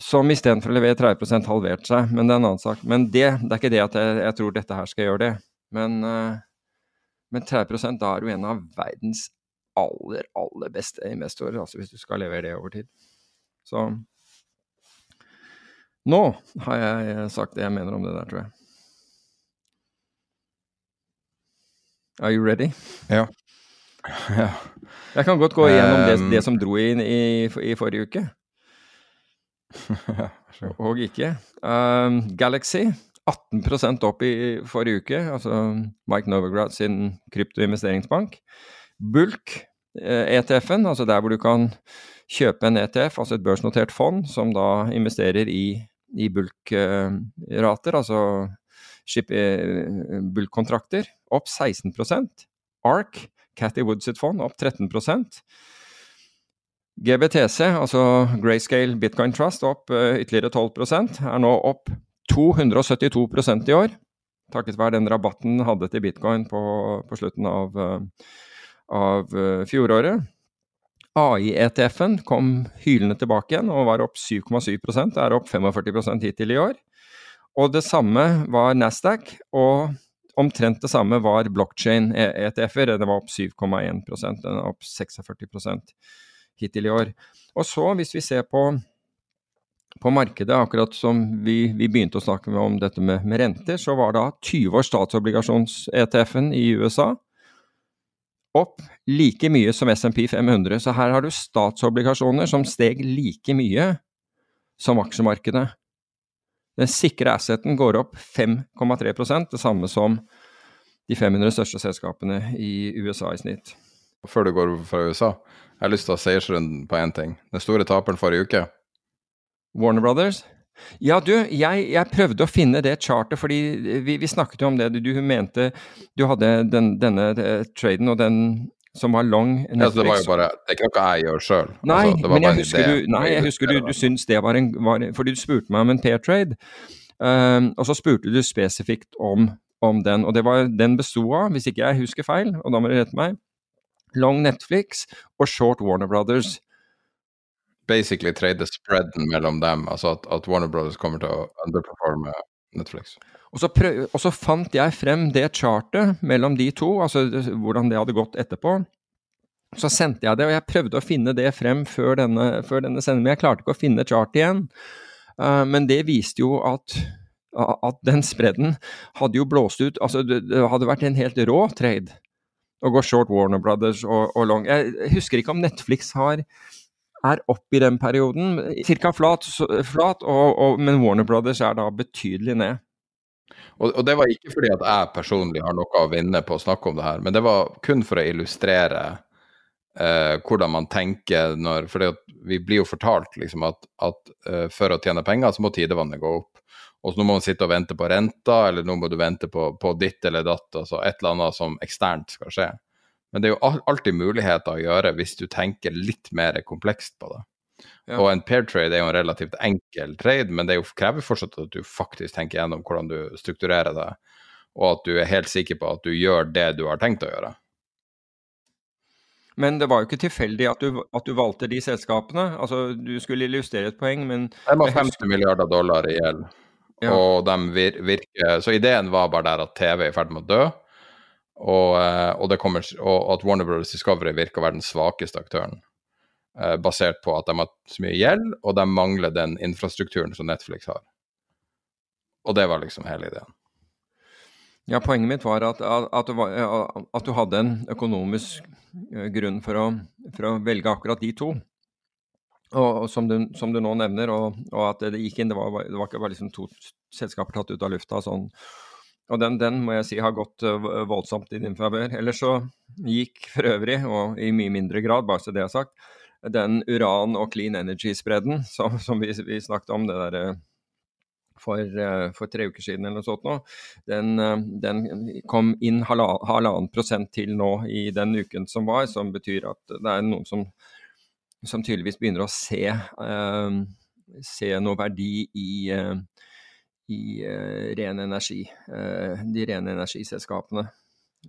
Som istedenfor å levere 30% halverte seg. Men det er en annen sak. Men det, det er ikke det at jeg, jeg tror dette her skal gjøre det. Men, uh, men 30 da er du en av verdens aller, aller beste investorer. Altså hvis du skal levere det over tid. Så nå har jeg sagt det jeg mener om det der, tror jeg. Are you ready? Ja. ja. Jeg kan godt gå igjennom det, det, som dro inn i, i forrige uke. Og ikke. Um, Galaxy 18% opp i forrige uke, altså Mike Novograd sin kryptoinvesteringsbank. Bulk, eh, ETF-en, altså der hvor du kan kjøpe en ETF, altså et børsnotert fond, som da investerer i, i bulkrater, altså bulk-kontrakter, opp 16 ARK, Cathy Woods sitt fond, opp 13 GBTC, altså Grayscale Bitcoin Trust, opp uh, ytterligere 12% er nå opp 272% i år. Takket være den rabatten hadde til bitcoin på, på slutten av, av fjoråret. AI-ETF-en kom hylende tilbake igjen og var opp 7,7% er opp 45% hittil i år. Og det samme var Nasdaq, og omtrent det samme var blockchain-ETF-er. Den var opp 7,1 den er opp 46 hittil i år. Og så, hvis vi ser på, på markedet, akkurat som vi, vi, begynte å snakke om dette med, med renter, så var da 20 års statsobligasjons-ETF-en i USA opp like mye som SMP 500. Så her har du statsobligasjoner som steg like mye som aksjemarkedet. Den sikre asseten går opp 5,3% det samme som de 500 største selskapene i USA i snitt. Før du går fra USA, jeg har lyst til å ha seiersrunden på én ting. Den store taperen forrige uke. Warner Brothers? Ja, du, jeg, jeg, prøvde å finne det chartet, fordi vi, vi snakket jo om det. Du, du mente du hadde den, denne eh, traden og den som var long Netflix. Ja, det var jo bare, det er ikke noe jeg gjør sjøl. Nei, altså, men jeg husker, du, nei, jeg husker du, du syns det var en var, Fordi du spurte meg om en pair trade, um, og så spurte du spesifikt om, om, den. Og det var den besto av, hvis ikke jeg husker feil, og da må du rette meg, long Netflix og short Warner Brothers. basically trade spreaden mellom dem, altså at, at Warner Brothers kommer til å underperforme Netflix. Og så, prøv, og så, fant jeg frem det chartet mellom de to, altså hvordan det hadde gått etterpå. Så sendte jeg det, og jeg prøvde å finne det frem før denne, før denne sendingen, men jeg klarte ikke å finne chartet igjen. Uh, men det viste jo at, at den spredden hadde jo blåst ut Altså, det, hadde vært en helt rå trade å gå short Warner Brothers og, og long. Jeg husker ikke om Netflix har er opp i den perioden, Cirka flat, flat og, og, men Warner Brothers er da betydelig ned. Og, og, det var ikke fordi at jeg personlig har noe å vinne på å snakke om det her, men det var kun for å illustrere eh, hvordan man tenker når For vi blir jo fortalt liksom at, at eh, for å tjene penger, så må tidevannet gå opp. Og så nå må man sitte og vente på renta, eller nå må du vente på, på ditt eller datt, altså et eller annet som eksternt skal skje. Men det er jo alltid muligheter å gjøre hvis du tenker litt mer komplekst på det. Ja. Og en pair trade er jo en relativt enkel trade, men det jo, krever fortsatt at du faktisk tenker gjennom hvordan du strukturerer det, og at du er helt sikker på at du gjør det du har tenkt å gjøre. Men det var jo ikke tilfeldig at du, at du valgte de selskapene. Altså, Du skulle illustrere et poeng, men De har 50 milliarder dollar i gjeld, ja. og de vir virker Så ideen var bare der at TV er i ferd med å dø. Og, eh, og, kommer, og, at Warner Brothers Discovery virker å være den svakeste aktøren. Eh, basert på at de har så mye gjeld, og de mangler den infrastrukturen som Netflix har. Og det var liksom hele ideen. Ja, Poenget mitt var at, at, du, at du, hadde en økonomisk eh, grunn for å, for å velge akkurat de to. Og, og som, du, som, du, nå nevner, og, og, at det gikk inn Det var, det var ikke bare liksom to selskaper tatt ut av lufta sånn og den, den, må jeg si har gått uh, voldsomt i din favør. Ellers så gikk for øvrig, og i mye mindre grad, bare så det er sagt, den uran- og clean energy-spredden som, som vi, vi, snakket om, det der uh, for, uh, for, tre uker siden eller noe sånt nå, den, den kom inn halvannen prosent til nå i den uken som var, som betyr at det er noen som, som tydeligvis begynner å se, se noe verdi i i uh, ren energi, de rene energiselskapene.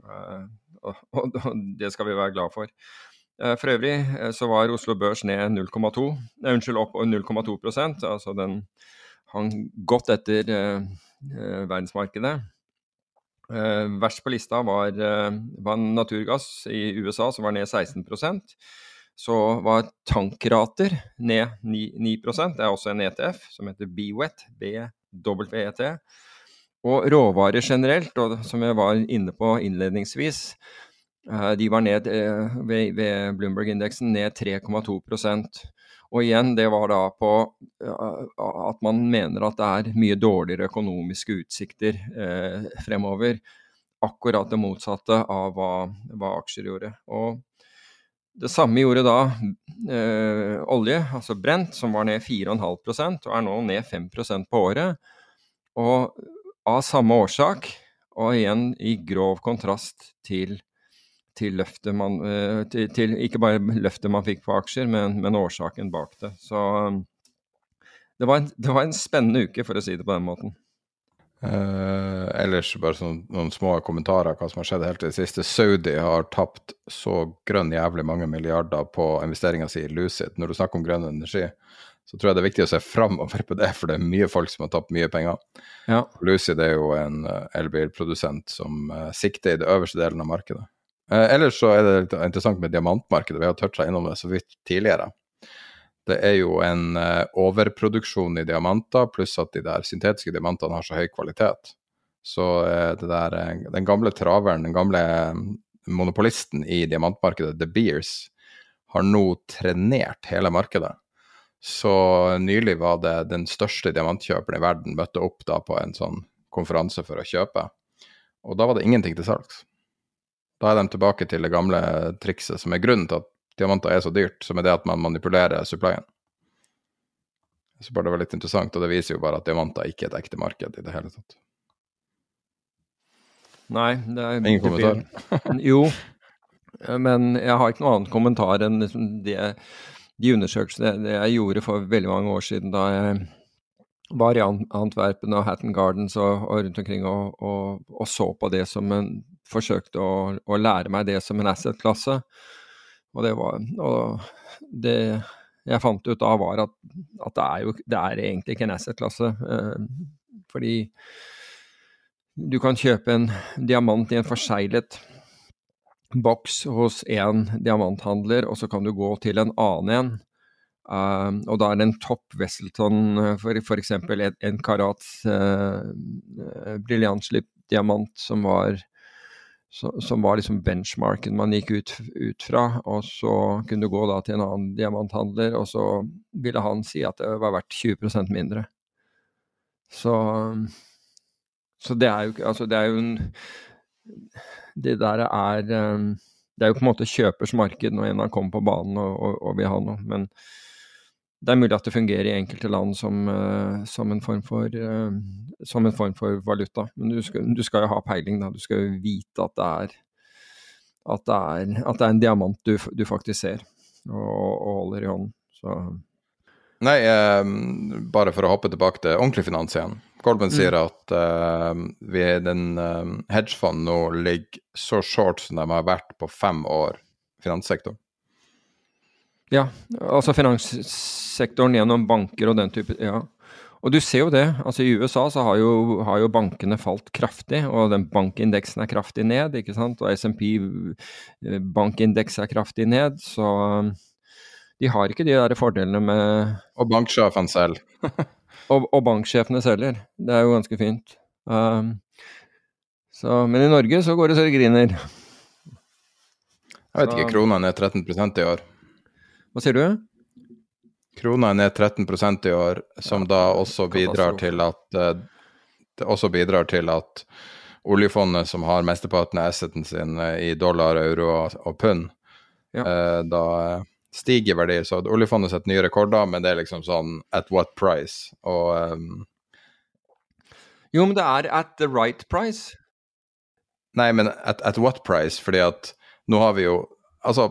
Uh, og, og, det skal vi være glad for. For øvrig så var Oslo Børs ned 0,2, unnskyld, opp 0,2% altså den hang godt etter verdensmarkedet. verst på lista var, var, naturgass i USA, som var ned 16% så var tankrater ned 9, 9 Det er også en ETF som heter BWET, BWET. Og råvarer generelt, og som jeg var inne på innledningsvis, eh, de var ned eh, ved, ved Bloomberg-indeksen ned 3,2% og igjen, det var da på at man mener at det er mye dårligere økonomiske utsikter eh, fremover. Akkurat det motsatte av hva, hva aksjer gjorde. Og det samme gjorde da eh, olje, altså brent, som var ned 4,5% og er nå ned 5% på året. Og av samme årsak, og igjen i grov kontrast til, til løftet man eh, til, til, Ikke bare løftet man fikk på aksjer, men, men årsaken bak det. Så det var, en, det var en spennende uke, for å si det på den måten. Eh, ellers bare sånn, noen små kommentarer hva som har skjedd helt til det siste. Saudi har tapt så grønn jævlig mange milliarder på investeringa si i Lucid. Når du snakker om grønn energi, så tror jeg det er viktig å se framover på det, for det er mye folk som har tapt mye penger. Ja. Lucid er jo en uh, elbilprodusent som uh, sikter i det øverste delen av markedet. Ellers så er det litt interessant med diamantmarkedet. Vi har toucha innom det så vidt tidligere. Det er jo en uh, overproduksjon i diamanter, pluss at de der syntetiske diamantene har så høy kvalitet. Så uh, der, den gamle traveren, den gamle monopolisten i diamantmarkedet, The Beers, har nå trenert hele markedet. Så nylig var det den største diamantkjøperen i verden møtte opp da på en sånn konferanse for å kjøpe, og da var det ingenting til salgs. Da er de tilbake til det gamle trikset som er grunnen til at diamanter er så dyrt, som er det at man manipulerer supplyen. Så bare det var litt interessant, og det viser jo bare at diamanter ikke er et ekte marked i det hele tatt. Nei, det er Ingen kommentar? jo, men jeg har ikke noen annen kommentar enn liksom det, de undersøkelsene jeg gjorde for veldig mange år siden da jeg var i Antwerpen og Hatton Gardens og, og rundt omkring og, og, og, så på det som en forsøkte å, å lære meg det som en asset-klasse. Og det var Og det jeg fant ut da, var at, at det, er jo, det er egentlig ikke en asset-klasse. Eh, fordi du kan kjøpe en diamant i en forseglet boks hos én diamanthandler, og så kan du gå til en annen en. Uh, og da er det en topp Wesselton, for f.eks. en, karats uh, uh briljantslipp diamant som var som var liksom benchmarken man gikk ut, ut, fra. Og så kunne du gå da til en annen diamanthandler, og så ville han si at det var verdt 20% mindre. Så, så det er jo Altså, det er jo en Det der er Det er jo på en måte kjøpers marked når en har kommet på banen og, og, og vil ha noe, men det er mulig at det fungerer i enkelte land som, uh, som, en, form for, uh, som en form for valuta. Men du skal, du skal, jo ha peiling, da. Du skal jo vite at det er, at det er, at det er en diamant du, du faktisk ser og, og, holder i hånden. Så. Nei, eh, bare for å hoppe tilbake til ordentlig finans igjen. Goldman mm. sier at eh, vi, den eh, hedgefond nå ligger så short som de har vært på fem år, finanssektoren. Ja, altså finanssektoren gjennom banker og den type Ja. Og du ser jo det. altså I USA så har jo, har jo bankene falt kraftig, og den bankindeksen er kraftig ned. ikke sant, Og SMP eh, bankindeks er kraftig ned. Så um, de har ikke de der fordelene med Og banksjefene selv. og, og banksjefene selger. Det er jo ganske fint. Um, så, men i Norge så går det så det griner. Jeg vet ikke, krona er 13% i år. Hva sier du? Krona er ned 13% i år, som ja, da også bidrar til at uh, det også bidrar til at oljefondet, som har mesteparten av asseten sin uh, i dollar, euro og, pund, ja. uh, da stiger verdi. Så oljefondet setter nye rekorder, men det er liksom sånn at what price? Og um, Jo, men det er at the right price. Nei, men at, at what price? Fordi at nå har vi jo Altså,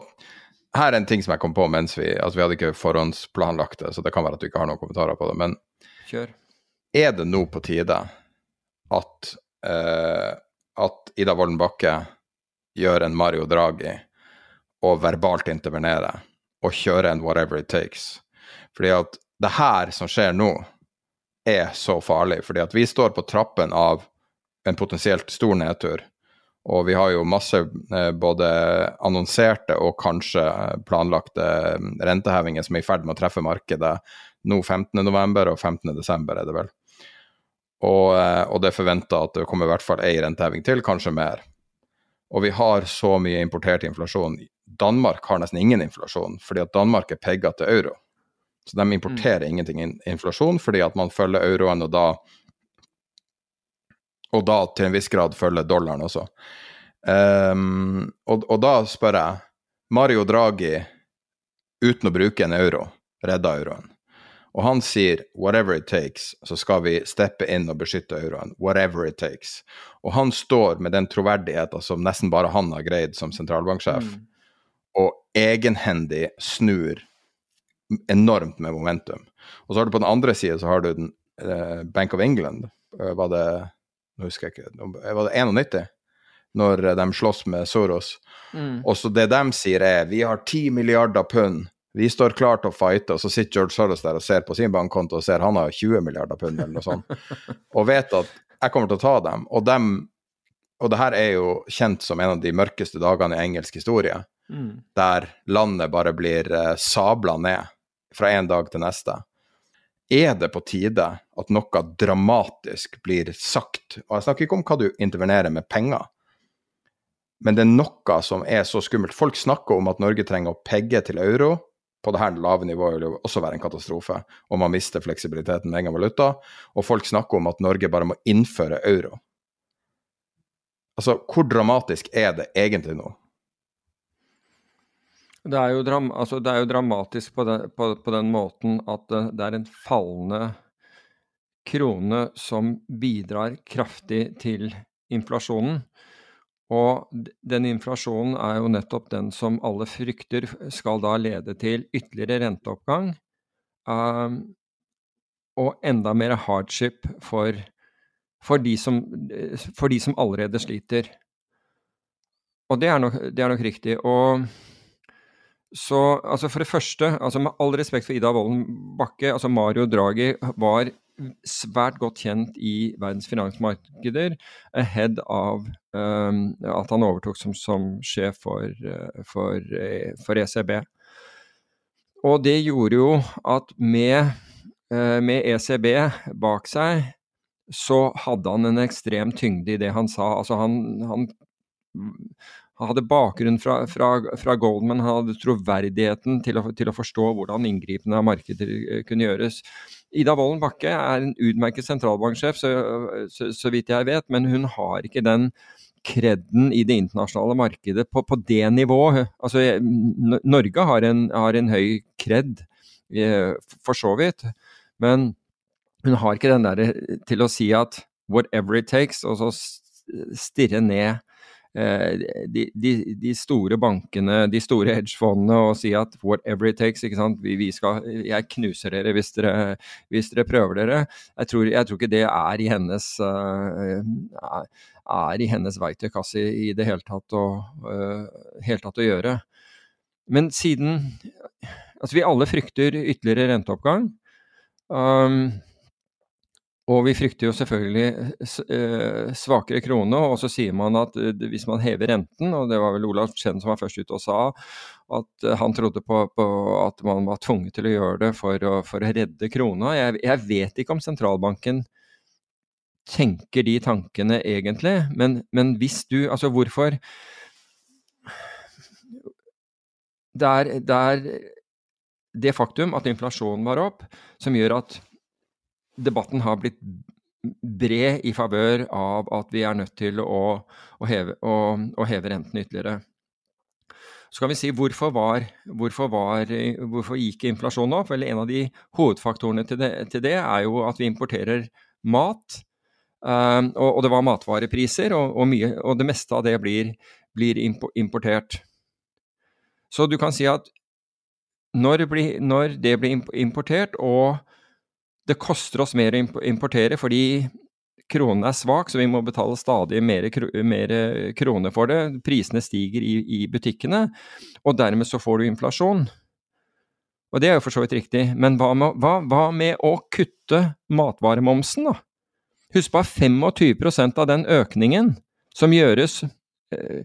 her er en ting som jeg kom på mens vi Altså, vi hadde ikke forhåndsplanlagt det, så det kan være at du ikke har noen kommentarer på det, men Kjør. er det nå på tide at, uh, at Ida Wolden Bakke gjør en Mario Draghi og verbalt intervenerer og kjører en whatever it takes? Fordi at det her som skjer nå, er så farlig, fordi at vi står på trappen av en potensielt stor nedtur og vi har jo masse eh, både annonserte og kanskje planlagte eh, rentehevinger som er i ferd med å treffe markedet nå 15.11. og 15.12. er det vel. Og, eh, og det er forventa at det kommer i hvert fall ei renteheving til, kanskje mer. Og vi har så mye importert inflasjon. Danmark har nesten ingen inflasjon, fordi at Danmark er pegga til euro. Så de importerer mm. ingenting inflasjon fordi at man følger euroen, og da og da til en viss grad følger dollaren også. Um, og, og, da spør jeg Mario Draghi, uten å bruke en euro, redda euroen. Og han sier 'whatever it takes', så skal vi steppe inn og beskytte euroen. Whatever it takes. Og han står med den troverdigheten som nesten bare han har greid som sentralbanksjef, mm. og egenhendig snur enormt med momentum. Og så har du på den andre sida så har du den, uh, Bank of England. Uh, var det nå husker jeg ikke, var det 91? Når de slåss med Soros. Mm. Og så det de sier er vi har 10 milliarder pund, vi står klar til å fighte, og så sitter George Soros der og ser på sin bankkonto og ser han har 20 milliarder pund eller noe sånt, og vet at jeg kommer til å ta dem. Og dem og det her er jo kjent som en av de mørkeste dagene i engelsk historie, mm. der landet bare blir uh, sabla ned fra en dag til neste er det på tide at noe dramatisk blir sagt. Og jeg snakker ikke om hva du intervenerer med penger, men det er noe som er så skummelt. Folk snakker om at Norge trenger å pegge til euro. På dette lave nivået vil jo også være en katastrofe om man mister fleksibiliteten med egen valuta. Og folk snakker om at Norge bare må innføre euro. Altså, hvor dramatisk er det egentlig nå? Det er jo, dram, altså det er jo dramatisk på den, på, på den, måten at det er en fallende krone som bidrar kraftig til inflasjonen. Og den inflasjonen er jo nettopp den som alle frykter skal da lede til ytterligere renteoppgang. Um, og enda mer hardship for, for, de som, for, de som, allerede sliter. Og det er nok, det er nok riktig. Og så altså for det første, altså med all respekt for Ida Wolden Bakke, altså Mario Draghi var svært godt kjent i verdens finansmarkeder ahead av um, at han overtok som, som sjef for, for, for, ECB. Og det gjorde jo at med, med ECB bak seg, så hadde han en ekstrem tyngde i det han sa. Altså han, han han hadde bakgrunn fra, fra, fra, Goldman, han hadde troverdigheten til å, til å forstå hvordan inngripende markeder eh, kunne gjøres. Ida Wolden Bakke er en utmerket sentralbanksjef, så, så, så, vidt jeg vet, men hun har ikke den kredden i det internasjonale markedet på, på det nivået. Altså, Norge har en, har en høy kred, eh, for så vidt, men hun har ikke den derre til å si at whatever it takes, og så stirre ned Eh, de, de, de, store bankene, de store hedgefondene og si at whatever it takes, ikke? Vi, vi skal, jeg knuser dere hvis dere, hvis dere prøver dere. Jeg tror, jeg tror, ikke det er i hennes, uh, er i hennes verktøykasse i, det hele tatt, å, uh, helt tatt å gjøre. Men siden Altså, vi alle frykter ytterligere renteoppgang. Um, og vi frykter jo selvfølgelig eh, svakere krone, og så sier man at eh, hvis man hever renten, og det var vel Olav Chen som var først ute og sa at eh, han trodde på, på at man var tvunget til å gjøre det for å, for å redde krona. Jeg, jeg, vet ikke om sentralbanken tenker de tankene egentlig, men, men hvis du Altså hvorfor det er det faktum at inflasjonen var opp, som gjør at debatten har blitt bred i favør av at vi er nødt til å, å, heve, å, å heve, renten ytterligere. Så kan vi si hvorfor, var, hvorfor, var, hvorfor gikk inflasjonen opp? Vel, en av de hovedfaktorene til det, til det er jo at vi importerer mat. Um, og, og, det var matvarepriser, og, og, mye, og, det meste av det blir, blir importert. Så du kan si at når, det blir importert, og det koster oss mer å importere fordi kronen er svak, så vi må betale stadig mer, kroner for det. Prisene stiger i, i, butikkene, og dermed så får du inflasjon. Og det er jo for så vidt riktig, men hva med, hva, hva med å kutte matvaremomsen, da? Husk på at 25% av den økningen som gjøres øh,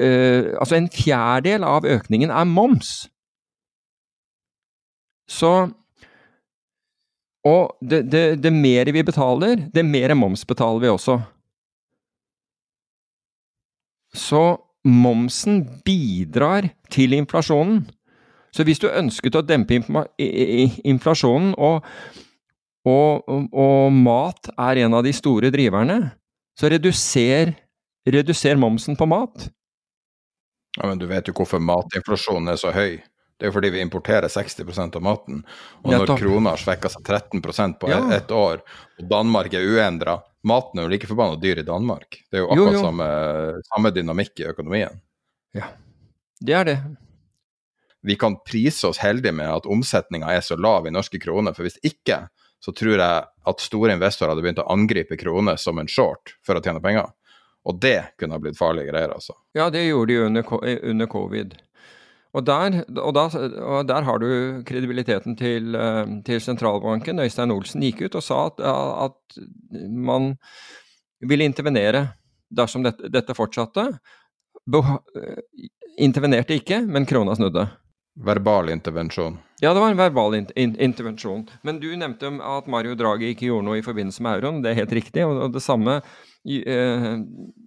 øh, Altså en fjerdedel av økningen er moms. Så og det, det, det mer vi betaler, det mer moms betaler vi også. Så momsen bidrar til inflasjonen. Så hvis du ønsket å dempe inflasjonen, og, og, og, mat er en av de store driverne, så reduser, reduser momsen på mat. Ja, Men du vet jo hvorfor matinflasjonen er så høy. Det er jo fordi vi importerer 60% av maten. Og når krona har svekka seg 13% på ja. ett år, og Danmark er uendra Maten er jo like forbanna dyr i Danmark. Det er jo akkurat jo, jo. Samme, samme, dynamikk i økonomien. Ja, det er det. Vi kan prise oss heldige med at omsetninga er så lav i norske kroner, for hvis ikke, så tror jeg at store investorer hadde begynt å angripe kroner som en short for å tjene penger. Og det kunne ha blitt farlige greier, altså. Ja, det gjorde de under, under covid. Og der, og, da, og der, har du kredibiliteten til, eh, til, sentralbanken. Øystein Olsen gikk ut og sa at, at man ville intervenere dersom dette, dette fortsatte. Be, intervenerte ikke, men krona snudde. Verbal intervensjon. Ja, det var en verbal in in intervensjon. Men du nevnte at Mario Draghi ikke gjorde noe i forbindelse med euroen. Det er helt riktig. Og, det samme eh,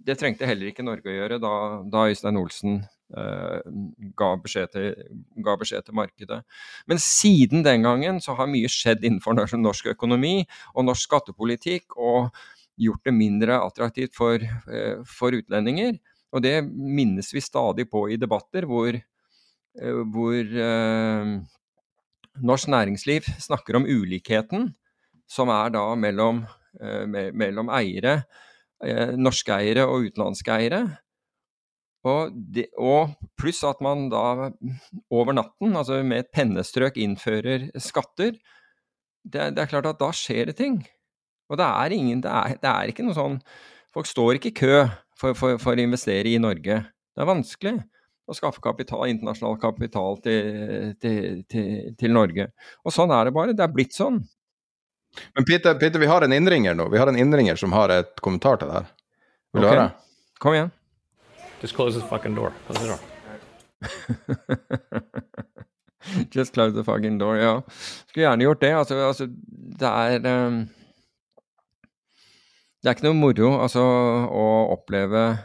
Det trengte heller ikke Norge å gjøre da, da Øystein Olsen ga, beskjed til, ga, beskjed til, markedet. Men siden den gangen så har mye skjedd innenfor norsk økonomi og norsk skattepolitikk, og gjort det mindre attraktivt for, uh, for utlendinger. Og det minnes vi stadig på i debatter hvor, hvor hvor norsk næringsliv snakker om ulikheten som er da mellom, eh, mellom eiere, norske eiere og utenlandske eiere. Og, og, pluss at man da over natten, altså med et pennestrøk, innfører skatter. Det, det er klart at da skjer det ting. Og det er, ingen, det er, det er ikke noe sånn Folk står ikke i kø for, for, for, å investere i Norge. Det er vanskelig. å skaffe kapital, internasjonal kapital til, til, til, til, Norge. Og sånn er det bare. Det er blitt sånn. Men Peter, Peter, vi har en innringer nå. Vi har en innringer som har et kommentar til det her. Vil du okay. høre? Kom igjen. Just close the fucking door. Close the door. Just close the fucking door, ja. Skulle gjerne gjort det. Altså, altså det er um, Det er ikke noe moro altså, å oppleve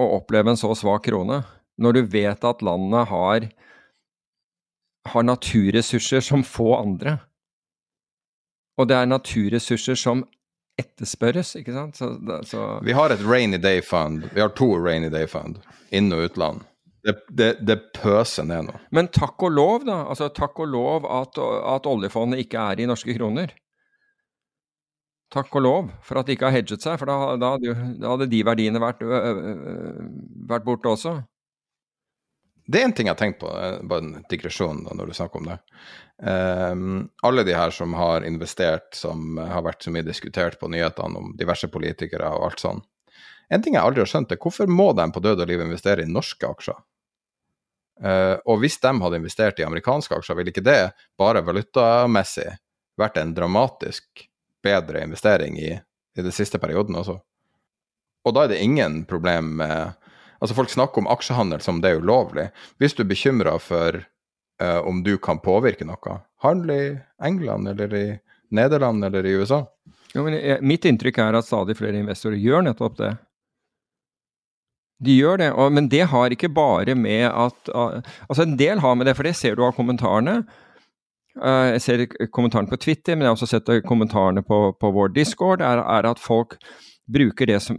å oppleve en så svak krone. Når du vet at landet har, har naturressurser som få andre. Og det er naturressurser som etterspørres, ikke sant? Så, så... Vi har et rainy day fund. Vi har to rainy day fund, inn- og utland. Det, det, det, pøser ned nå. Men takk og lov, da. Altså, takk og lov at, at oljefondet ikke er i norske kroner. Takk og lov for at de ikke har hedget seg, for da, da, da hadde de verdiene vært, vært, borte også. Det er en ting jeg har tenkt på, bare en digresjon da, når du snakker om det. Um, alle de her som har investert, som har vært så mye diskutert på nyhetene om diverse politikere og alt sånn. En ting jeg aldri har skjønt, er hvorfor må de på død og liv investere i norske aksjer? Uh, og hvis de hadde investert i amerikanske aksjer, ville ikke det bare valutamessig vært en dramatisk bedre investering i, i den siste perioden også? Og da er det ingen problem med Altså Folk snakker om aksjehandel som det er ulovlig. Hvis du er bekymra for uh, om du kan påvirke noe, handle i England eller i Nederland eller i USA. Jo, men jeg, Mitt inntrykk er at stadig flere investorer gjør nettopp det. De gjør det, og, men det har ikke bare med at Altså, en del har med det, for det ser du av kommentarene. Uh, jeg ser kommentarene på Twitter, men jeg har også sett kommentarene på, på vår discord, er, er, at folk bruker det som,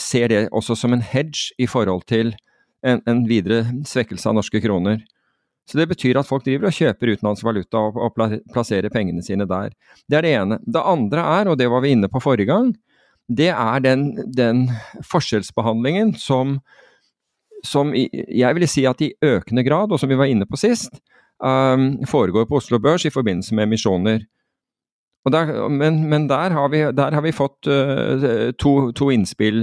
ser det også som en hedge i forhold til en, en, videre svekkelse av norske kroner. Så det betyr at folk driver og kjøper utenlandsk valuta og, og plasserer pengene sine der. Det er det ene. Det andre er, og det var vi inne på forrige gang, det er den, den forskjellsbehandlingen som, som jeg vil si at i økende grad, og som vi var inne på sist, um, foregår på Oslo Børs i forbindelse med emisjoner. Der, men, men der, har vi, der, har vi, fått uh, to, to, innspill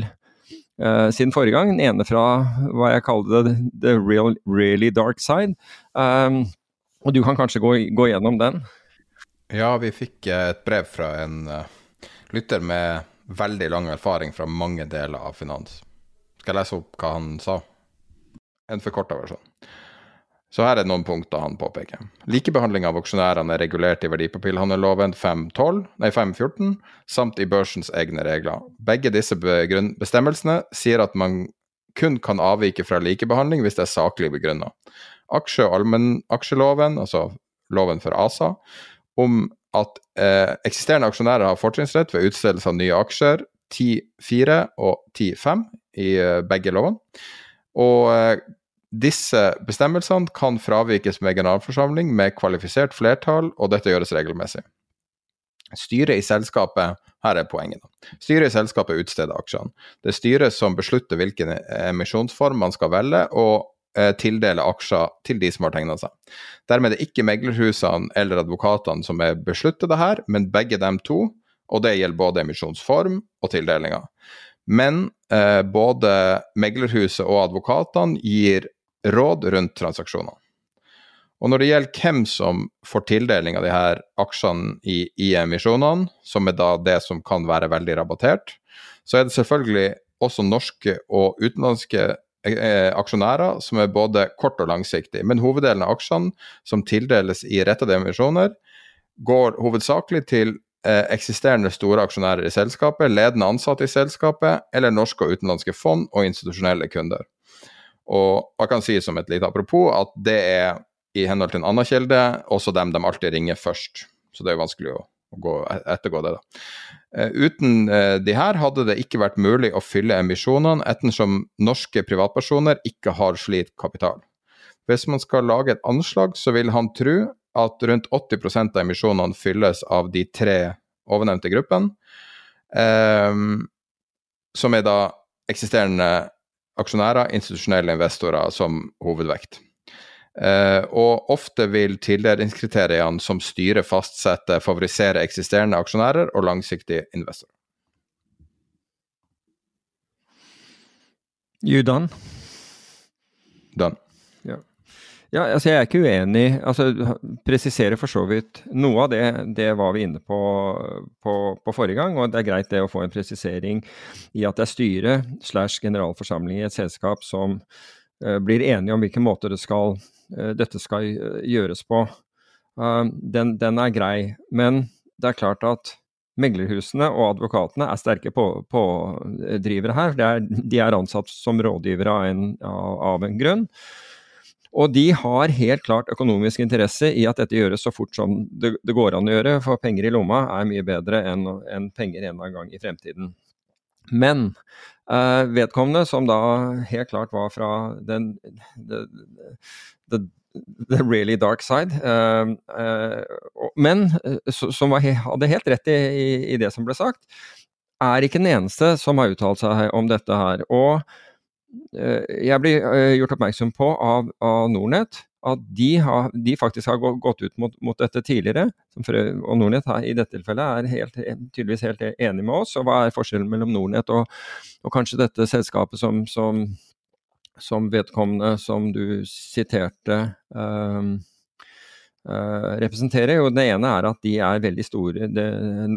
uh, siden forrige gang. Den ene fra hva jeg kaller det the real, really dark side. Um, og du kan kanskje gå, gå gjennom den? Ja, vi fikk et brev fra en uh, lytter med veldig lang erfaring fra mange deler av finans. Skal jeg lese opp hva han sa? En forkorta versjon. Så her er noen punkter han påpeker. Likebehandling av aksjonærene er regulert i verdipapirhandelloven 514 samt i børsens egne regler. Begge disse bestemmelsene sier at man kun kan avvike fra likebehandling hvis det er saklig begrunna. Aksje- og allmennaksjeloven, altså loven for ASA, om at eh, eksisterende aksjonærer har fortrinnsrett ved utstedelse av nye aksjer 10.4 og 10.5 i eh, begge lovene. Og eh, disse bestemmelsene kan fravikes med generalforsamling med kvalifisert flertall, og dette gjøres regelmessig. Styret i selskapet her er poenget. Styret i selskapet utsteder aksjene. Det er styret som beslutter hvilken emisjonsform man skal velge, og eh, tildele aksjer til de som har tegna seg. Dermed er det ikke meglerhusene eller advokatene som er besluttet det her, men begge dem to, og det gjelder både emisjonsform og tildelinga. Men eh, både meglerhuset og advokatene gir råd rundt transaksjonene. Og når det gjelder hvem som får tildeling av de her aksjene i, i emisjonene, som er da det som kan være veldig rabattert, så er det selvfølgelig også norske og utenlandske Eh, aksjonærer som er både kort og langsiktig. Men hoveddelen av aksjene som tildeles i rettede emisjoner, går hovedsakelig til eh, eksisterende store aksjonærer i selskapet, ledende ansatte i selskapet, eller norske og utenlandske fond og institusjonelle kunder. Og jeg kan si som et lite apropos at det er i henhold til en annen kilde også dem de alltid ringer først. Så det er jo vanskelig å, gå, e-, ettergå det, da. Eh, uten eh, de her hadde det ikke vært mulig å fylle emisjonene, ettersom norske privatpersoner ikke har slik kapital. Hvis man skal lage et anslag, så vil han tro at rundt 80% av emisjonene fylles av de tre ovennevnte gruppene, eh, som er da eksisterende aksjonærer, institusjonelle investorer som hovedvekt. Uh, og ofte vil tildelingskriteriene som styret fastsetter, favorisere eksisterende aksjonærer og langsiktige investorer. You Done. Ja. Ja, altså jeg er ikke uenig. altså Presisere for så vidt. Noe av det, det var vi inne på, på, på, forrige gang, og det er greit det å få en presisering i at det er styret slash generalforsamling i et selskap som uh, blir enige om hvilken måte det skal, uh, dette skal uh, gjøres på. Den, den, er grei. Men det er klart at meglerhusene og advokatene er sterke pådrivere her. Er, de er ansatt som rådgivere av en, av en, grunn. Og de har helt klart økonomisk interesse i at dette gjøres så fort som det, det går an å gjøre, for penger i lomma er mye bedre enn, en penger en gang i fremtiden. Men uh, vedkommende, som da helt klart var fra den, the, the, the really dark side. Uh, uh, men som var, hadde helt rett i, i, i, det som ble sagt, er ikke den eneste som har uttalt seg om dette her. Og jeg blir gjort oppmerksom på av, av Nornett at de, har, de, faktisk har gått ut mot, mot dette tidligere. Og Nornett i dette tilfellet er helt, tydeligvis helt enig med oss. Og hva er forskjellen mellom Nornett og, og kanskje dette selskapet som, som som vedkommende som du siterte um, representerer. Jo, det ene er at de er veldig store. Det,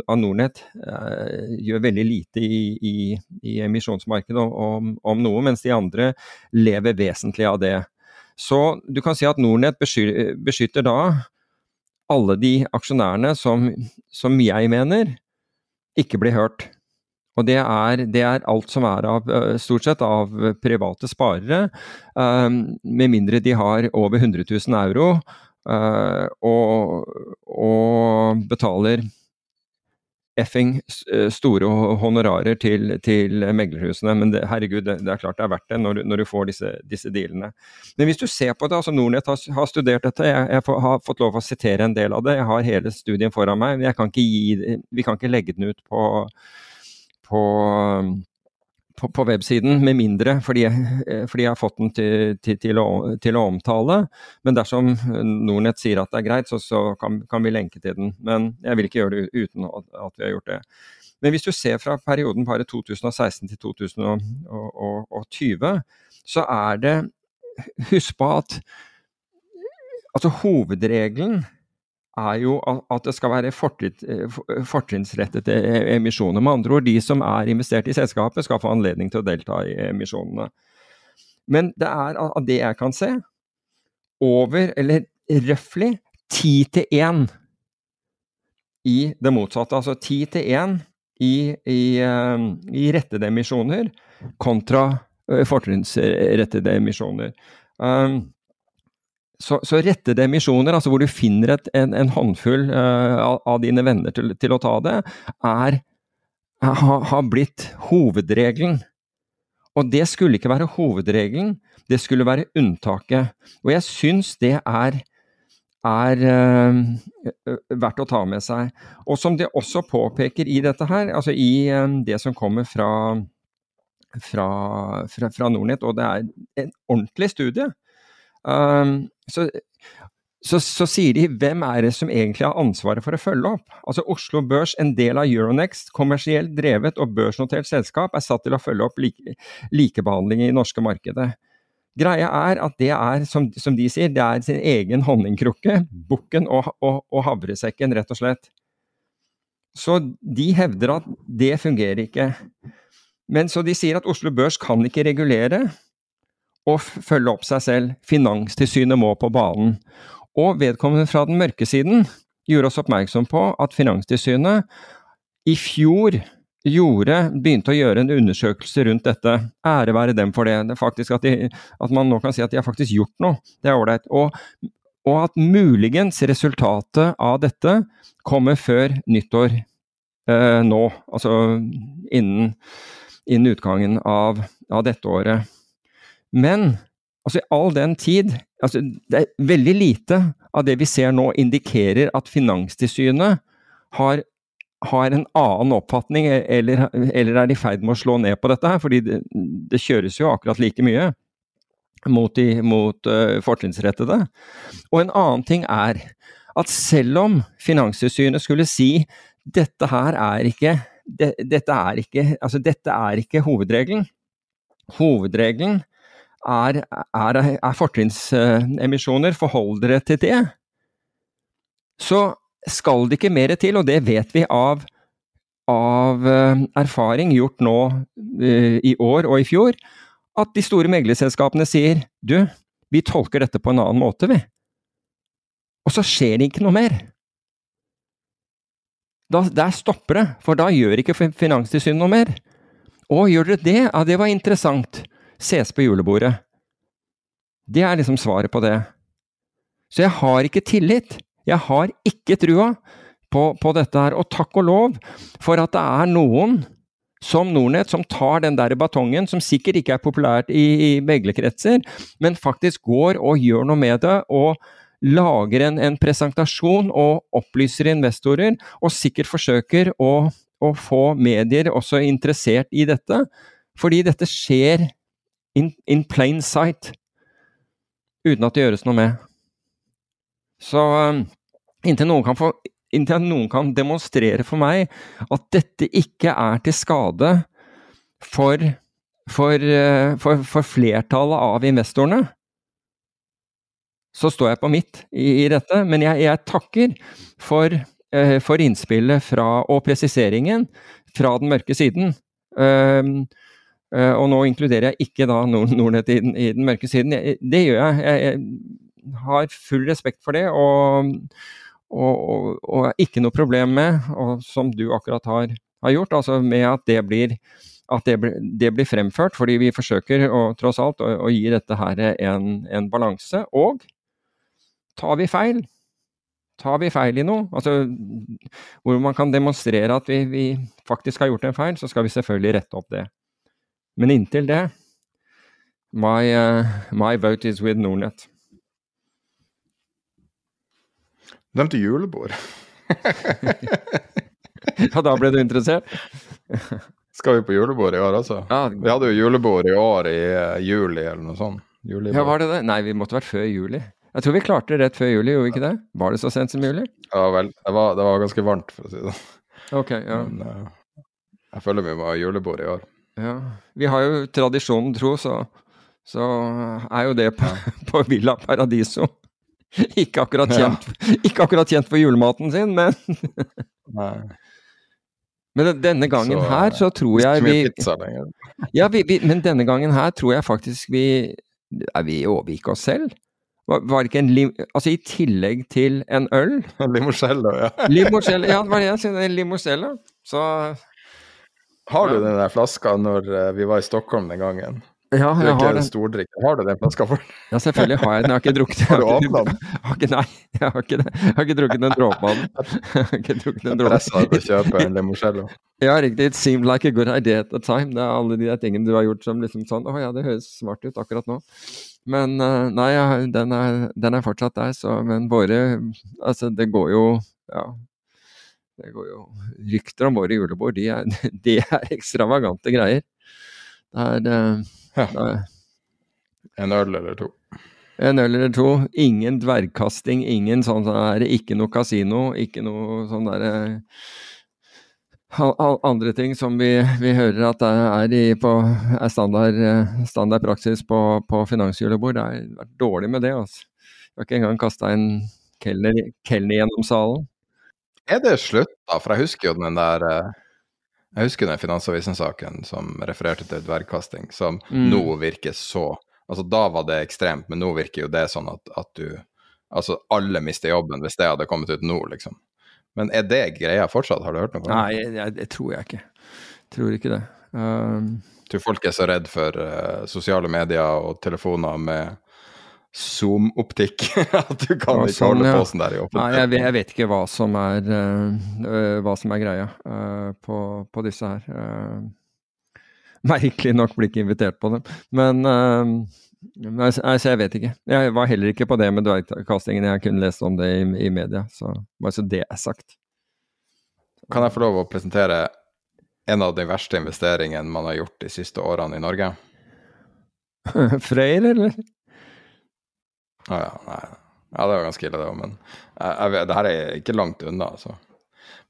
av Nordnett uh, gjør veldig lite i, i, i emisjonsmarkedet om, om, noe, mens de andre lever vesentlig av det. Så du kan si at Nordnett beskytter, beskytter da alle de aksjonærene som, som jeg mener ikke blir hørt. Og det er, det er, alt som er av, eh, stort sett av private sparere, um, med mindre de har over 100 000 euro og, og, betaler effing store honorarer til, til meglerhusene. Men det, herregud, det, det, er klart det er verdt det når, når du får disse, disse, dealene. Men hvis du ser på det, altså Nordnett har, har studert dette, jeg, jeg, har fått lov å sitere en del av det. Jeg har hele studien foran meg. men kan gi, vi kan ikke legge den ut på på, på, på websiden, med mindre fordi, fordi, jeg har fått den til, til, til, å, til, å, omtale. Men dersom Nornett sier at det er greit, så, så kan, kan, vi lenke til den. Men jeg vil ikke gjøre det uten at, at vi har gjort det. Men hvis du ser fra perioden bare 2016 til 2020, så er det Husk på at altså, hovedregelen er jo at det skal være fortrinnsrettede emisjoner. Med andre ord, de som er investert i selskapet, skal få anledning til å delta i emisjonene. Men det er av det jeg kan se, over, eller røftlig, ti til én i det motsatte. Altså ti til én i, i, eh, i rettede emisjoner kontra eh, fortrinnsrettede emisjoner. Um, så, så, rettede emisjoner, altså hvor du finner et, en, en, håndfull uh, av, dine venner til, til, å ta det, er, har ha blitt hovedregelen. Og det skulle ikke være hovedregelen, det skulle være unntaket. Og jeg syns det er, er uh, verdt å ta med seg. Og som det også påpeker i dette her, altså i uh, det som kommer fra, fra, fra, fra Nordnett, og det er en ordentlig studie Um, så, så, så, sier de hvem er det som egentlig har ansvaret for å følge opp? Altså Oslo Børs, en del av Euronext, kommersielt drevet og børsnotert selskap, er satt til å følge opp like, likebehandling i norske markedet. Greia er at det er, som, som, de sier, det er sin egen honningkrukke, bukken og, og, og havresekken, rett og slett. Så de hevder at det fungerer ikke. Men så de sier at Oslo Børs kan ikke regulere, og følge opp seg selv. Finanstilsynet må på banen. Og vedkommende fra den mørke siden gjorde oss oppmerksom på at Finanstilsynet i fjor gjorde, begynte å gjøre en undersøkelse rundt dette. Ære være dem for det. det at, de, at, man nå kan si at de har faktisk gjort noe. Det er ålreit. Og, og, at muligens resultatet av dette kommer før nyttår eh, nå. Altså innen, innen utgangen av, av dette året. Men altså, i all den tid altså, Det er veldig lite av det vi ser nå, indikerer at Finanstilsynet har, har en annen oppfatning, eller, eller er i ferd med å slå ned på dette her. fordi det, det kjøres jo akkurat like mye mot, de, mot uh, fortrinnsrettede. Og en annen ting er at selv om Finanstilsynet skulle si dette her er ikke det, dette, er ikke, altså dette er ikke hovedregelen. Hovedregelen er, er, er fortrinnsemisjoner, forhold dere til det. Så skal det ikke mer til, og det vet vi av, av eh, erfaring gjort nå uh, i år og i fjor, at de store meglerselskapene sier du, vi tolker dette på en annen måte, vi. Og så skjer det ikke noe mer. Da, der stopper det, for da gjør ikke Finanstilsynet noe mer. Å, gjør dere det? Ja, det var interessant. Ses på julebordet. Det er liksom svaret på det. Så jeg har ikke tillit. Jeg har ikke trua på, på dette her. Og takk og lov for at det er noen som Nordnett som tar den der batongen, som sikkert ikke er populært i, i meglerkretser, men faktisk går og gjør noe med det. og lager en, en, presentasjon og opplyser investorer, og sikkert forsøker å, å, få medier også interessert i dette. Fordi dette skjer in, in plain sight, uten at det gjøres noe med. Så um, inntil noen kan få inntil noen kan demonstrere for meg at dette ikke er til skade for, for, uh, for, for flertallet av investorene, så står jeg på mitt i, i dette. Men jeg, jeg takker for, for, innspillet fra, og presiseringen fra den mørke siden. Uh, og nå inkluderer jeg ikke da Nord Nordnett i, i, den mørke siden. Jeg, det gjør jeg. jeg. jeg. har full respekt for det, og, og, og, og ikke noe problem med, som du akkurat har, har gjort, altså med at det blir at det, det, blir fremført, fordi vi forsøker å, tross alt å, å gi dette her en, en balanse. Og Tar vi feil? Tar vi feil i noe? Altså, hvor man kan demonstrere at vi, vi, faktisk har gjort en feil, så skal vi selvfølgelig rette opp det. Men inntil det My, uh, my vote is with Nordnett. Nevnte julebord. ja, da ble du interessert? Skal vi på julebord i år, altså? Ja. Vi hadde jo julebord i år i uh, juli eller noe sånt. Julebord. Ja, var det det? Nei, vi måtte vært før juli. Jeg tror vi klarte det rett før juli, gjorde vi ikke det? Var det så sent som juli? Ja vel. Det var, det var ganske varmt, for å si det sånn. Ok, ja. Men uh, jeg føler vi må ha julebord i år. Ja. Vi har jo tradisjonen tro, så, så er jo det på, på Villa Paradiso. Ikke akkurat kjent, ja. ikke akkurat kjent for julematen sin, men. Men denne gangen så, her så tror jeg vi. Ja, vi, vi, men denne gangen her tror jeg faktisk vi Er vi overgikk oss selv? Var, var ikke en lim... Altså i tillegg til en øl Limocello, ja. Limocello, ja, det var det jeg sa. Limocello. Så Har du den der flaska når eh, vi var i Stockholm den gangen? Ja, jeg har den. Stordrikker. Har du den flaska for Ja, selvfølgelig har jeg den. Jeg har ikke drukket den. Har du åpna den? Nei, jeg har ikke. Jeg har ikke drukket en dråpe av den. Jeg har ikke drukket en dråpe. Pressa deg til å kjøpe en limoncello? Ja, riktig. It seemed like a good idea at the time. Det er alle de tingene du har gjort som liksom sånn Å ja, det høres smart ut akkurat nå. Men eh, nei, den er, den er fortsatt der, så Men våre Altså, det går jo Ja. Det går jo rykter om våre julebord. De er, de er ekstravagante greier. Det er, ja. det er En øl eller to. En øl eller to. Ingen dvergkasting, ingen sånn der, ikke noe kasino, ikke noe sånn derre andre ting som vi, vi, hører at det er, i, på, er standard, standard, praksis på, på finansjulebord. Det har vært dårlig med det. altså. Vi har ikke engang kasta en kelner, kelner, gjennom salen. Er det slutt, da? For jeg husker jo den der eh, Jeg husker den Finansavisen-saken som refererte til dvergkasting, som mm. nå virker så Altså da var det ekstremt, men nå virker jo det sånn at, at du Altså alle mister jobben hvis det hadde kommet ut nå, liksom. Men er det greia fortsatt? Har du hørt noe? Nei, jeg, det tror jeg ikke. Jeg tror ikke det. Um, tror folk er så redd for uh, sosiale medier og telefoner med Zoom-optikk at du kan ikke sånn, holde ja. på sånn der i offentligheten. Nei, jeg, jeg, vet ikke hva som er, uh, hva som er greia uh, på, på, disse her. merkelig nok blir ikke invitert på dem. Men Altså, jeg vet ikke. Jeg var heller ikke på det med dvergkastingen. Jeg kunne lest om det i, i media, så bare så det er sagt. Kan jeg få lov å presentere en av de verste investeringene man har gjort de siste årene i Norge? Freyr, eller? Å ja, nei. Ja, det var ganske ille, det òg, men jeg, jeg, det her er ikke langt unna, altså.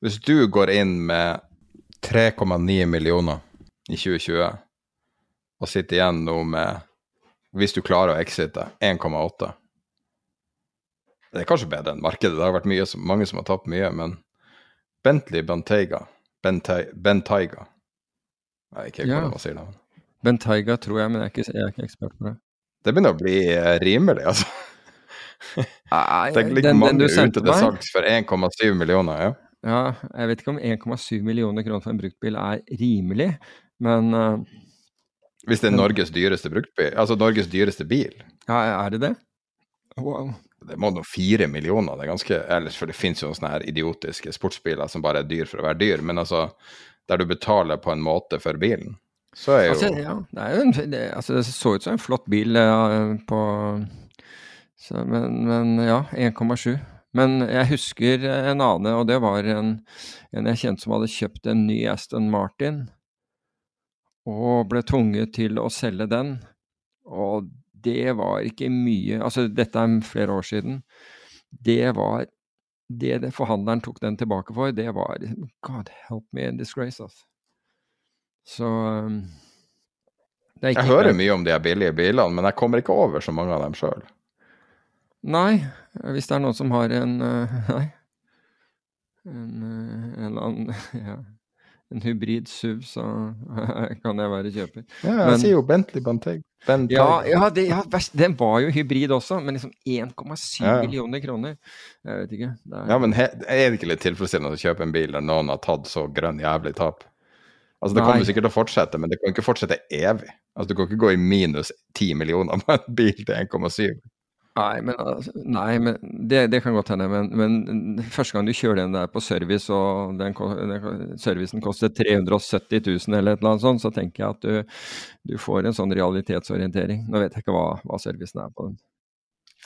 Hvis du går inn med 3,9 millioner i 2020 og sitter igjen nå med hvis du klarer å exite, 1,8. Det er kanskje bedre enn markedet. Det har vært mye, mange som har tapt mye, men Bentley Bentayga Bentayga Jeg vet ikke Ja. man sier det. Bentayga tror jeg, men jeg er ikke, jeg er ikke ekspert på det. Det begynner å bli eh, rimelig, altså. Nei, Tenk like den- den mange du ute til salgs for 1,7 millioner. ja. Ja, jeg vet ikke om 1,7 millioner kroner for en bruktbil er rimelig, men uh, Hvis det er Norges dyreste bruktbil, altså Norges dyreste bil. ja, er det det? Wow. Det må nå fire millioner. Det er ganske, ellers For det finnes jo sånne her idiotiske sportsbiler som bare er dyr for å være dyr. Men altså, der du betaler på en måte for bilen, så er jo Altså, ja, det, er jo en, det, altså, det så ut som en flott bil ja, på så, men, men ja, 1,7. Men jeg husker en annen, og det var en, en jeg kjente som hadde kjøpt en ny Aston Martin, og ble tvunget til å selge den. Og det var ikke mye Altså, dette er flere år siden. Det var Det, det forhandleren tok den tilbake for, det var God help me in disgrace, altså. Så um, Jeg hører det. mye om de her billige bilene, men jeg kommer ikke over så mange av dem sjøl. Nei, hvis det er noen som har en uh, Nei. En, uh, en annen ja, en hybrid SUV, så kan jeg være kjøper. Ja, jeg Men- sier jo Bentley Bentayga. Ja, ja, det, ja den var jo hybrid også, men liksom 1,7 Ja, ja. millioner kroner. Jeg vet ikke. Det er, Ja, men he, er det ikke litt tilfredsstillende å kjøpe en bil der noen har tatt så grønn jævlig tap? Altså, Det kommer Nei. kommer sikkert til å fortsette, men det kan ikke fortsette evig. Altså, Du kan ikke gå i minus 10 millioner på en bil til 1,7. Nei, men, altså, nei, men det, det kan godt hende. Men, men første gang du kjører den der på service, og den, den servicen koster 370 000 eller et eller annet sånt, så tenker jeg at du, du får en sånn realitetsorientering. Nå vet jeg ikke hva, hva servicen er på den.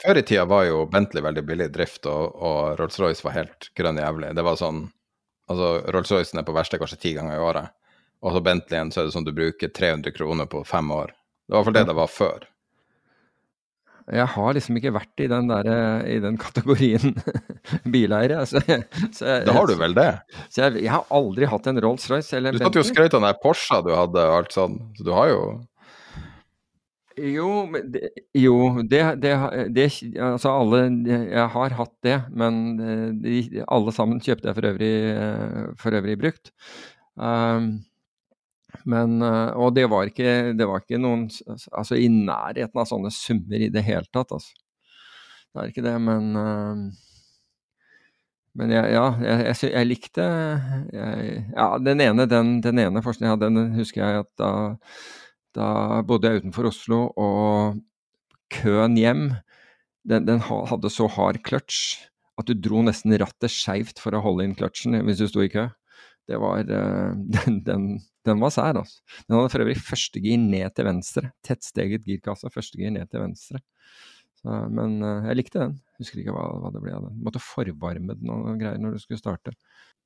Før i tida var jo Bentley veldig billig i drift, og, og Rolls-Royce var helt grønn jævlig. Det var sånn Altså, Rolls-Roycen er på verste kanskje ti ganger i året, og så Bentleyen så er det sånn du bruker 300 kroner på fem år. Det var i hvert fall det det var før. Jeg har liksom ikke vært i den, der, i den kategorien bileiere. Så, så, jeg- har du vel det? Så jeg, jeg har aldri hatt en Rolls-Royce eller Du en satt jo og skrøt av den Porscha du hadde og alt sånn, så du har jo Jo, men det, jo det, det, det Altså, alle Jeg har hatt det, men eh, de, alle sammen kjøpte jeg for øvrig, eh, for øvrig brukt. Um, men eh, Og det var ikke, det var ikke noen Altså i nærheten av sånne summer i det hele tatt, altså. Det er ikke det, men eh, Men jeg, ja, jeg, jeg, jeg likte jeg, Ja, den ene, den, den ene forskningen jeg hadde, den husker jeg at da da bodde jeg utenfor Oslo, og køen hjem, den, den hadde så hard kløtsj at du dro nesten rattet skeivt for å holde inn kløtsjen hvis du sto i kø. Det var eh, den, den, den var sær, altså. Den hadde for øvrig førstegir ned til venstre. Tettsteget girkasse, førstegir ned til venstre. Så, men eh, jeg likte den. Husker ikke hva, hva det ble av den. Måtte forvarme den og greier når du skulle starte.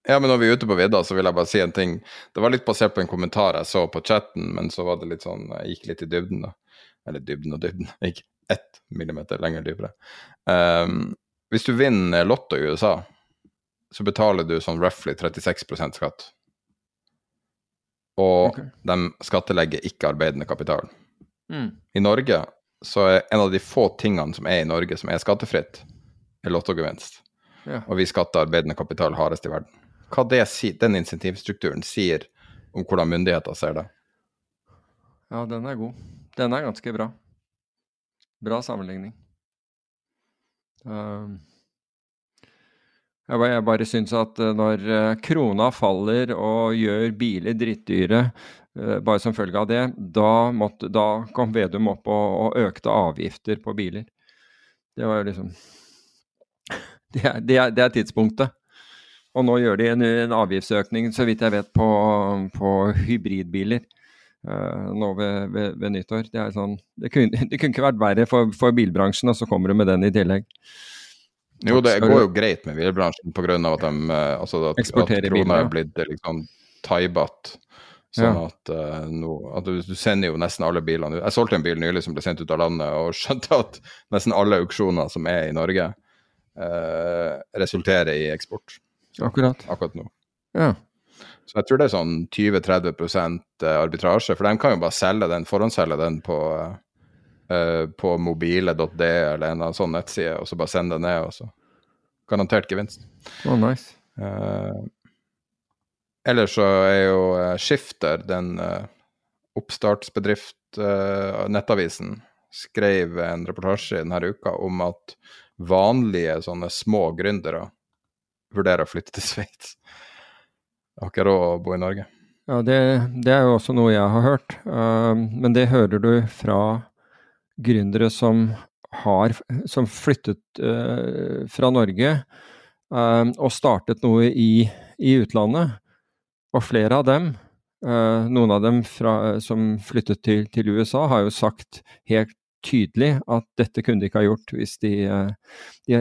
Ja, men når vi er ute på vidda, så vil jeg bare si en ting. Det var litt basert på en kommentar jeg så på chatten, men så var det litt sånn Jeg gikk litt i dybden, da. Eller dybden og dybden. Jeg gikk ett millimeter lenger dypere. Um, hvis du vinner Lotto i USA, så betaler du sånn roughly 36% skatt. Og okay. de skattelegger ikke arbeidende kapital. Mm. I Norge så er en av de få tingene som er i Norge som er skattefritt, er lottogevinst. Ja. Og vi skatter arbeidende kapital hardest i verden. Hva det den insentivstrukturen sier om hvordan myndigheter ser det. ja, den er god. Den er ganske bra. Bra sammenligning. Um, jeg bare, syns at eh, når eh, krona faller og gjør biler drittdyre eh, bare som følge av det, da, måtte, da kom Vedum opp og, og økte avgifter på biler. Det var jo liksom Det er, det er, det er tidspunktet. Og nå gjør de en, en avgiftsøkning, så vidt jeg vet, på, på hybridbiler uh, nå ved, ved, ved nyttår. Det, er sånn, det, kunne, det kunne ikke vært verre for, for bilbransjen, og så kommer du med den i tillegg. Jo, det går jo greit med bilbransjen pga. at, de, eh, altså at, at krona er blitt eh, liksom thaibatt. Sånn Ja. at, uh, no, at du, du sender jo nesten alle bilene. Jeg solgte en bil nylig som ble sendt ut av landet, og skjønte at nesten alle auksjoner som er i Norge, uh, resulterer i eksport Akkurat. akkurat nå. Ja. Så jeg tror det er sånn 20-30% arbitrasje, for de kan jo bare selge den, forhåndsselge den på, eh, på mobile.de eller en sånn nettside, og så bare send det ned, og så garantert gevinst. Oh, nice. Uh, ellers så er jo eh, Skifter, den uh, oppstartsbedrift, nettavisen, skrev en reportasje denne uka om at vanlige sånne små gründere vurderer å flytte til Sveits. Har ikke råd å bo i Norge. Ja, det, det, er jo også noe jeg har hørt. Uh, men det hører du fra gründere som har som flyttet uh, fra Norge uh, og startet noe i, i, utlandet. Og flere av dem, noen av dem fra, som flyttet til, til, USA, har jo sagt helt tydelig at dette kunne de ikke ha gjort hvis de, de,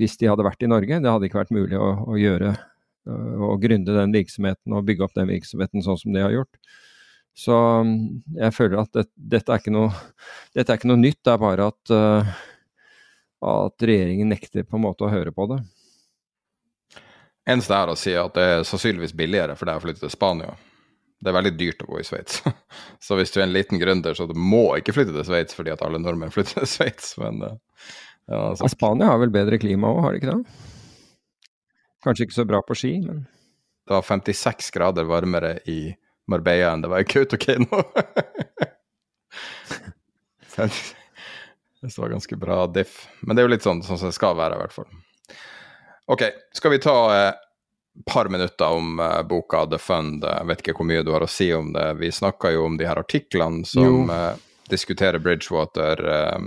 hvis de hadde vært i Norge. Det hadde ikke vært mulig å, å gjøre øh, gründe den virksomheten og bygge opp den virksomheten sånn som de har gjort. Så mm, jeg føler at det, dette, er noe, dette, er ikke noe, nytt, det er bare at, uh, at regjeringen nekter på en måte å høre på det. Eneste er å si at det er sannsynligvis billigere for deg å flytte til Spania. Det er veldig dyrt å bo i Sveits. Så hvis du er en liten gründer, så du må ikke flytte til Sveits fordi at alle nordmenn flytter til Sveits. Men uh, ja, Spania har vel bedre klima òg, har de ikke det? Kanskje ikke så bra på ski, men Det var 56 grader varmere i Marbella enn det var i Kautokeino. det var ganske bra diff. Men det er jo litt sånn, sånn som det skal være, i hvert fall. Ok, skal vi ta et eh, par minutter om eh, boka The Fund? Jeg vet ikke hvor mye du har å si om det. Vi snakka jo om de her artiklene som eh, diskuterer Bridgewater eh,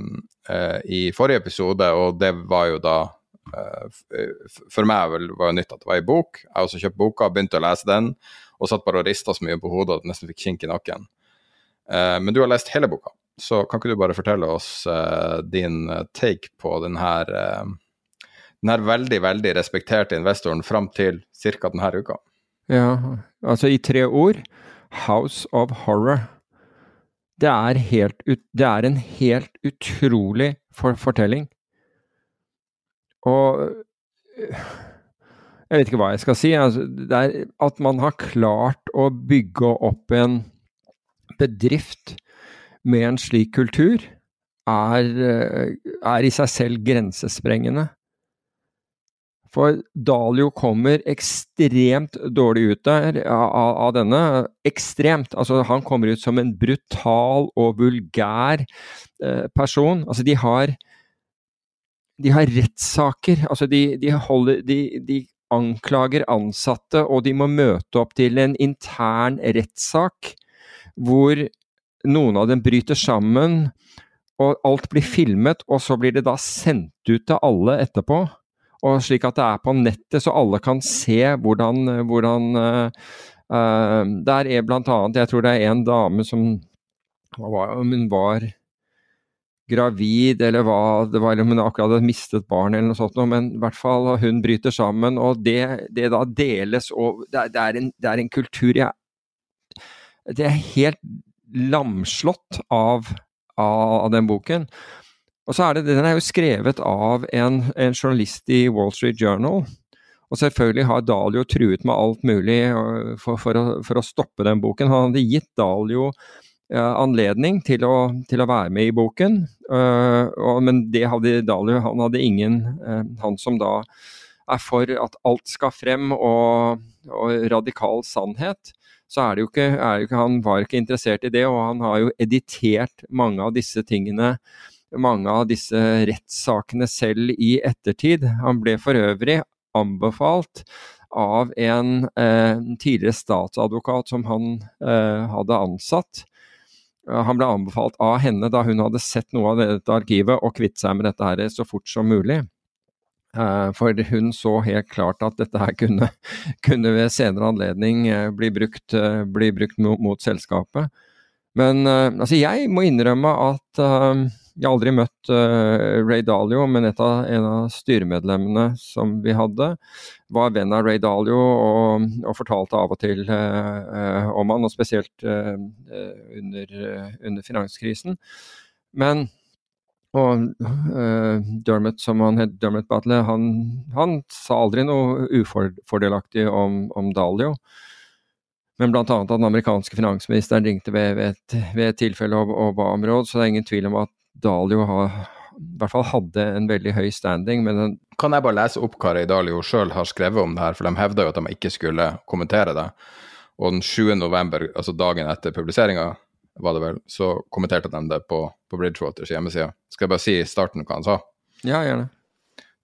eh, i forrige episode, og det var jo da Eh, for meg var det nytt at det var ei bok. Jeg har også kjøpt boka, begynte å lese den, og satt bare og rista så mye på hodet at jeg nesten fikk kink i nakken. Eh, men du har lest hele boka, så kan ikke du bare fortelle oss eh, din take på den her, den veldig, veldig respekterte investoren fram til ca. denne uka? Ja, altså i tre ord House of Horror. Det er, helt, det er en helt utrolig for fortelling. Og jeg vet ikke hva jeg skal si. Altså, at man har klart å bygge opp en bedrift med en slik kultur, er, er i seg selv grensesprengende. For Dalio kommer ekstremt dårlig ut der av, av, denne. Ekstremt. Altså, han kommer ut som en brutal og vulgær eh, person. Altså, de har har rettssaker. Altså de, de, de, de, anklager ansatte, og de må møte opp til en intern rettssak hvor noen av dem bryter sammen, og alt blir filmet, og så blir det da sendt ut til alle etterpå. Og slik at det er på nettet, så alle kan se hvordan, hvordan uh, uh, Der er blant annet, jeg tror det er en dame som Hun var gravid, eller hva det var, om hun akkurat hadde mistet barn eller noe sånt, men i hvert fall hun bryter sammen, og det, det da deles og det, det, er en, det, er en, kultur jeg Det er helt lamslått av, av, den boken. Og så er det, Den er jo skrevet av en, en journalist i Wall Street Journal. Og selvfølgelig har Dalio truet med alt mulig for, for, å, for, å, stoppe den boken. Han hadde gitt Dalio anledning til å, til å, være med i boken. Uh, og, men det hadde Dalio, Han hadde ingen uh, Han som da er for at alt skal frem og, og radikal sannhet, så er det jo ikke, jo ikke, Han var ikke interessert i det, og han har jo editert mange av disse tingene mange av disse rettssakene selv i ettertid. Han ble for øvrig anbefalt av en eh, tidligere statsadvokat som han eh, hadde ansatt, han ble anbefalt av henne da hun hadde sett noe av dette arkivet, å kvitte seg med dette her så fort som mulig. Eh, for hun så helt klart at dette her kunne, kunne ved senere anledning eh, bli brukt, eh, bli brukt mot, mot, selskapet. Men altså, jeg må innrømme at jeg har aldri møtt uh, Ray Dalio, men av, en av styremedlemmene som vi hadde, var venn av Ray Dalio og, og fortalte av og til uh, om han, og spesielt uh, under, under, finanskrisen. Men og Dermot, som han het, Dermot Battle, han, han, sa aldri noe ufordelaktig om, om Dalio. Men bl.a. at den amerikanske finansministeren ringte ved, ved, et, ved et tilfelle og, og ba om råd, så det er ingen tvil om at Dalio har, i hvert fall hadde en veldig høy standing, men Kan jeg bare lese opp hva Dalio sjøl har skrevet om det her, for de hevda jo at de ikke skulle kommentere det. Og den 7. november, altså dagen etter publiseringa, var det vel, så kommenterte de det på, på Bridgewaters hjemmeside. Skal jeg bare si i starten hva han sa? Ja, gjerne.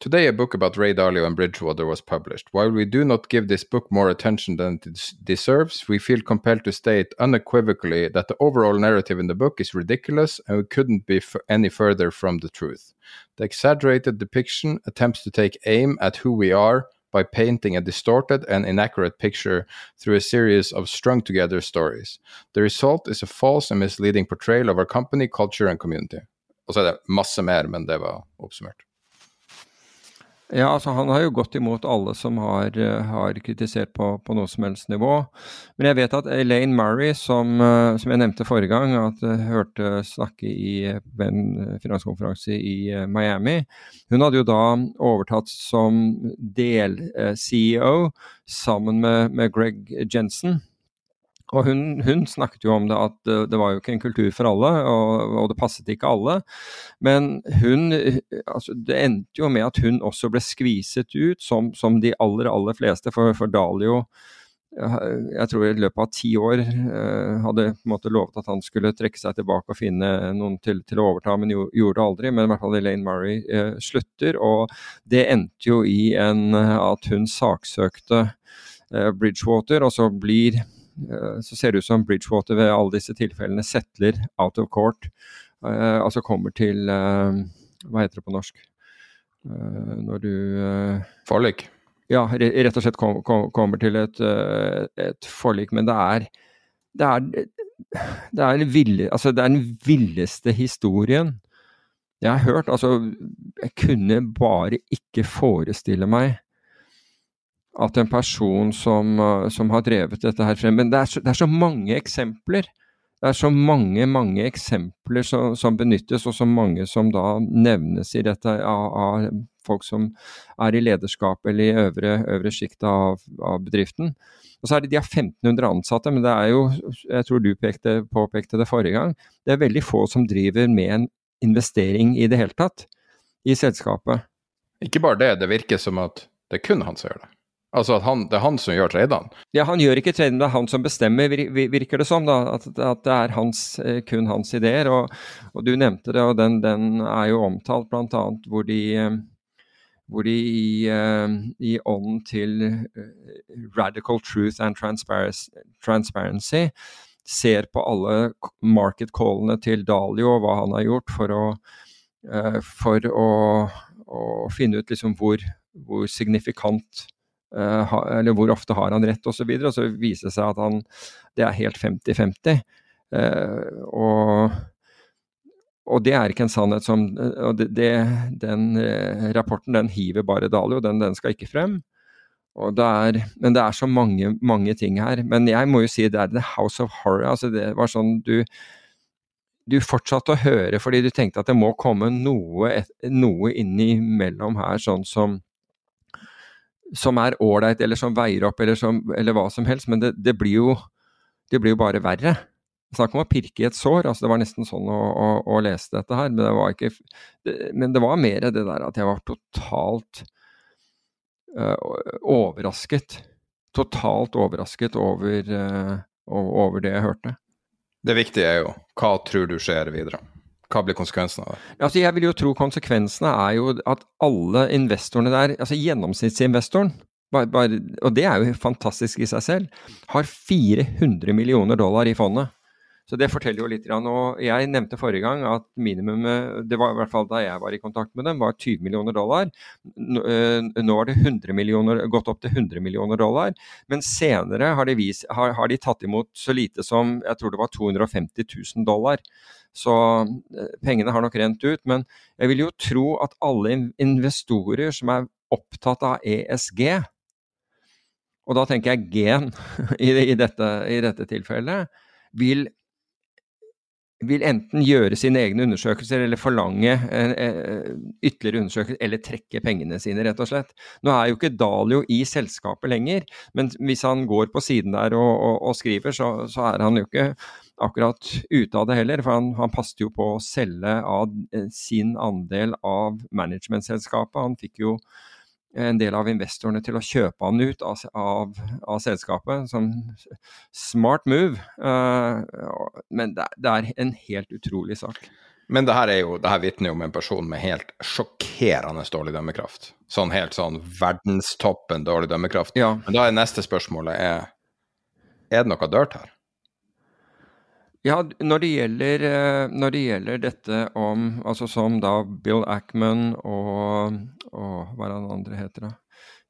Today, a book about Ray Dalio and Bridgewater was published. While we do not give this book more attention than it deserves, we feel compelled to state unequivocally that the overall narrative in the book is ridiculous and we couldn't be f- any further from the truth. The exaggerated depiction attempts to take aim at who we are by painting a distorted and inaccurate picture through a series of strung together stories. The result is a false and misleading portrayal of our company, culture and community. Og så det mer, men det var oppsummert. Ja, altså Han har jo gått imot alle som har, eh, har kritisert på, på noe som helst nivå. Men jeg vet at Elaine Murray, som, eh, som jeg nevnte forrige gang, at jeg hørte snakke i eh, en finanskonferanse i eh, Miami, hun hadde jo da overtatt som del-CEO sammen med, med Greg Jensen. Og hun, hun, snakket jo om det at det, var jo ikke en kultur for alle, og, og det passet ikke alle. Men hun altså Det endte jo med at hun også ble skviset ut, som, som de aller, aller fleste. For, for Dalio jeg tror i løpet av ti år uh, hadde på en måte lovet at han skulle trekke seg tilbake og finne noen til, til å overta, men jo, gjorde det aldri. Men i hvert fall Elaine Murray eh, slutter, og det endte jo i en, at hun saksøkte eh, Bridgewater, og så blir så ser det ut som Bridgewater ved alle disse tilfellene settler out of court. Uh, altså kommer til uh, Hva heter det på norsk? Når du Forlik? Ja, rett og slett kom, kom, kommer til et, et, forlik. Men det er det er, det er, altså det er den villeste historien jeg har hørt. Altså, jeg kunne bare ikke forestille meg at en person som, som, har drevet dette her frem Men det er, så, det er, så, mange eksempler. Det er så mange, mange eksempler som, som, benyttes, og så mange som da nevnes i dette av, av folk som er i lederskap eller i øvre, øvre sjikt av, av, bedriften. Og så er det De har 1500 ansatte, men det er jo, jeg tror du pekte, påpekte det forrige gang, det er veldig få som driver med en investering i det hele tatt i selskapet. Ikke bare det, det virker som at det er kun han som gjør det. Altså at han, det er han som gjør tradene? Ja, han gjør ikke tradene, det er han som bestemmer, virker det som. da, At, at det er hans, kun hans ideer. Og, og du nevnte det, og den, den er jo omtalt bl.a. hvor de hvor de i, i ånden til radical truth and transparency ser på alle market callene til Dalio og hva han har gjort for å, for å, å finne ut liksom hvor, hvor signifikant Uh, eller hvor ofte har han rett, osv. Og, så og så viser det seg at han, det er helt 50-50. Uh, og, og, det er ikke en sannhet som og det, det, Den rapporten den hiver bare Dalio, den, den skal ikke frem. Det er, men det er så mange, mange ting her. Men jeg må jo si det er The House of Horror. altså Det var sånn du du fortsatte å høre fordi du tenkte at det må komme noe, noe innimellom her, sånn som som er ålreit, eller som veier opp, eller, som, eller, hva som helst. Men det, det, blir jo, det, blir jo, bare verre. Snakk om å pirke i et sår. altså Det var nesten sånn å, å, å lese dette her. Men det var ikke Men det var mer det der at jeg var totalt uh, overrasket. Totalt overrasket over, uh, over det jeg hørte. Det viktige er jo hva tror du skjer videre? Hva blir konsekvensene av det? Altså, jeg vil jo tro konsekvensene er jo at alle investorene der, altså gjennomsnittsinvestoren, bare, bare, og det er jo fantastisk i seg selv, har 400 millioner dollar i fondet. Så det forteller jo litt. Og jeg nevnte forrige gang at minimumet, det var i hvert fall da jeg var i kontakt med dem, var 20 millioner dollar. Nå har det 100 millioner, gått opp til 100 millioner dollar. Men senere har de, vist, har, har de tatt imot så lite som jeg tror det var 250 000 dollar. Så pengene har nok rent ut. Men jeg vil jo tro at alle investorer som er opptatt av ESG, og da tenker jeg gen i, i, dette, i dette tilfellet, vil vil enten gjøre sine egne undersøkelser eller forlange eh, ytterligere undersøkelser, eller trekke pengene sine, rett og slett. Nå er jo ikke Dalio i selskapet lenger, men hvis han går på siden der og, og, og skriver, så, så, er han jo ikke akkurat ute av det heller. For han, han passet jo på å selge av sin andel av managementselskapet. Han fikk jo en del av investorene til å kjøpe han ut av, av, av selskapet. Som smart move. men det, det er en helt utrolig sak. Men det her, er jo, det her vitner jo om en person med helt sjokkerende dårlig dømmekraft. Sånn helt sånn verdenstoppen dårlig dømmekraft. Ja. Men da er neste spørsmålet er, er det noe dirt her? Ja, når det, gjelder, eh, når det gjelder dette om Altså som da Bill Ackman og, og Hva er han andre heter, da?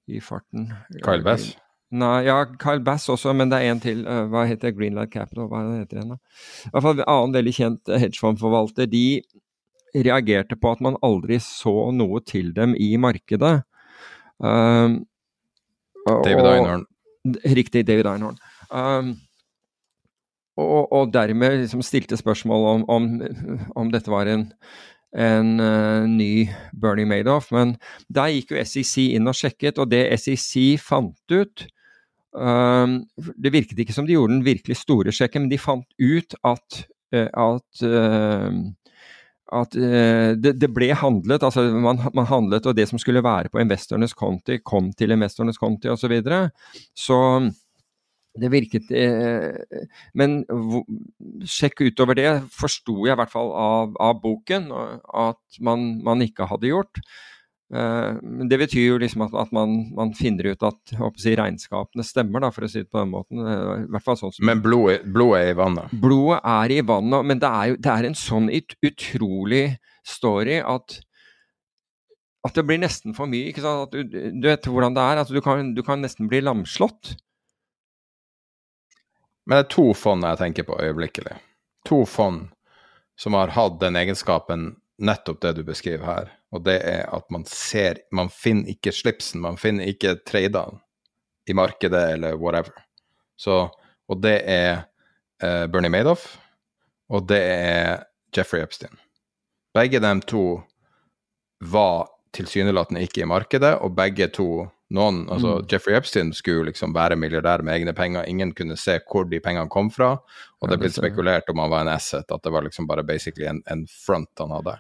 I farten. Kyle Bass? Nei, ja, Kyle Bass også, men det er en til. Uh, hva heter Greenlight Capital? Hva er heter den, da? I hvert fall En annen veldig kjent hedgefondforvalter. De reagerte på at man aldri så noe til dem i markedet. Um, David Einhorn. Riktig, David Einhorn. Um, og, og, dermed liksom stilte spørsmål om, om, om dette var en, en uh, ny Bernie Madoff. Men der gikk jo SEC inn og sjekket, og det SEC fant ut um, Det virket ikke som de gjorde den virkelig store sjekken, men de fant ut at, uh, at uh, at uh, det, det, ble handlet, altså man, man, handlet, og det som skulle være på investorenes konti, kom til investorenes konti osv. Så, videre. så det virket eh, Men sjekk utover det, forsto jeg i hvert fall av, av boken at man, man, ikke hadde gjort. Eh, men det betyr jo liksom at, at man, man, finner ut at si, regnskapene stemmer, da, for å si det på den måten. Eh, I hvert fall sånn som, men blodet, blodet, er i vannet? Blodet er i vannet, men det er jo det er en sånn ut, utrolig story at at det blir nesten for mye. ikke sant? Du, du vet hvordan det er. Altså, du, kan, du kan nesten bli lamslått. Men det er to fond jeg tenker på øyeblikkelig. To fond som har hatt den egenskapen, nettopp det du beskriver her. Og det er at man ser Man finner ikke slipsen, man finner ikke tradene i markedet eller whatever. Så, og det er eh, Bernie Madoff, og det er Jeffrey Epstein. Begge de to var tilsynelatende ikke i markedet, og begge to noen, altså mm. Jeffrey Epstein skulle liksom være milliardær med egne penger. Ingen kunne se hvor de pengene kom fra. Og det ble spekulert om han var en asset, at det var liksom bare basically en, en front han hadde.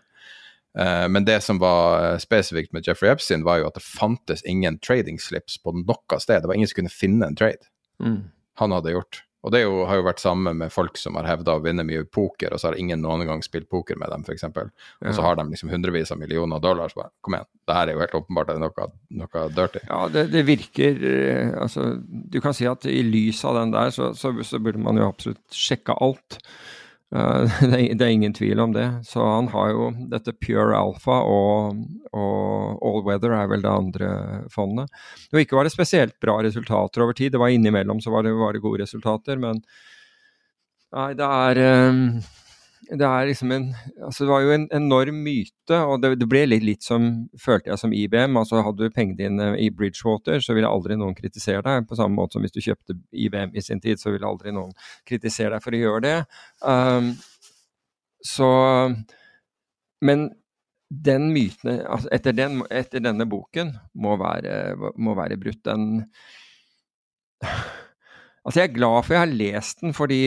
Uh, men det som var eh, spesifikt med Jeffrey Epstein, var jo at det fantes ingen trading slips på noe sted. Det var ingen som kunne finne en trade mm. han hadde gjort. Og det jo, har jo vært samme med folk som har hevda å vinne mye poker, og så har ingen noen gang spilt poker med dem, f.eks. Og så har de liksom hundrevis av millioner dollar. Så bare, kom igjen, det her er jo helt åpenbart noe, noe dirty. Ja, det, det, virker eh, Altså, du kan si at i lys av den der, så, så, så burde man jo absolutt sjekke alt. Det, det, er ingen tvil om det. Så han har jo dette Pure Alpha og, og All Weather er vel det andre fondet. Og ikke var det spesielt bra resultater over tid. Det var innimellom så var det, var det gode resultater, men nei, det er um, det er liksom en altså Det var jo en enorm myte, og det, det ble litt, litt, som, følte jeg, som IBM. altså Hadde du pengene dine i Bridgewater, så ville aldri noen kritisere deg. På samme måte som hvis du kjøpte IBM i sin tid, så ville aldri noen kritisere deg for å gjøre det. Um, så Men den myten altså etter, den, etter, denne boken må være, må være brutt. Den Altså, jeg er glad for jeg har lest den, fordi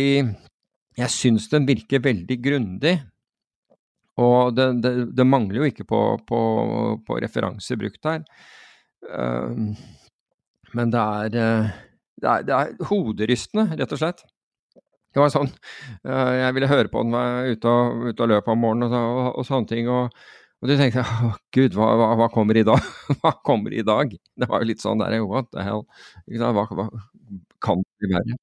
jeg syns den virker veldig grundig. Og det, det, det, mangler jo ikke på, på, på referanser brukt her. Uh, men det er, uh, det er, det er hoderystende, rett og slett. Det var sånn uh, Jeg ville høre på den var ute og, ute og løp om morgenen og, og, og, sånne ting. Og, og du tenkte å gud, hva, hva, hva, kommer i dag? hva kommer i dag? Det var jo litt sånn der, what the hell? Hva, hva kan det være?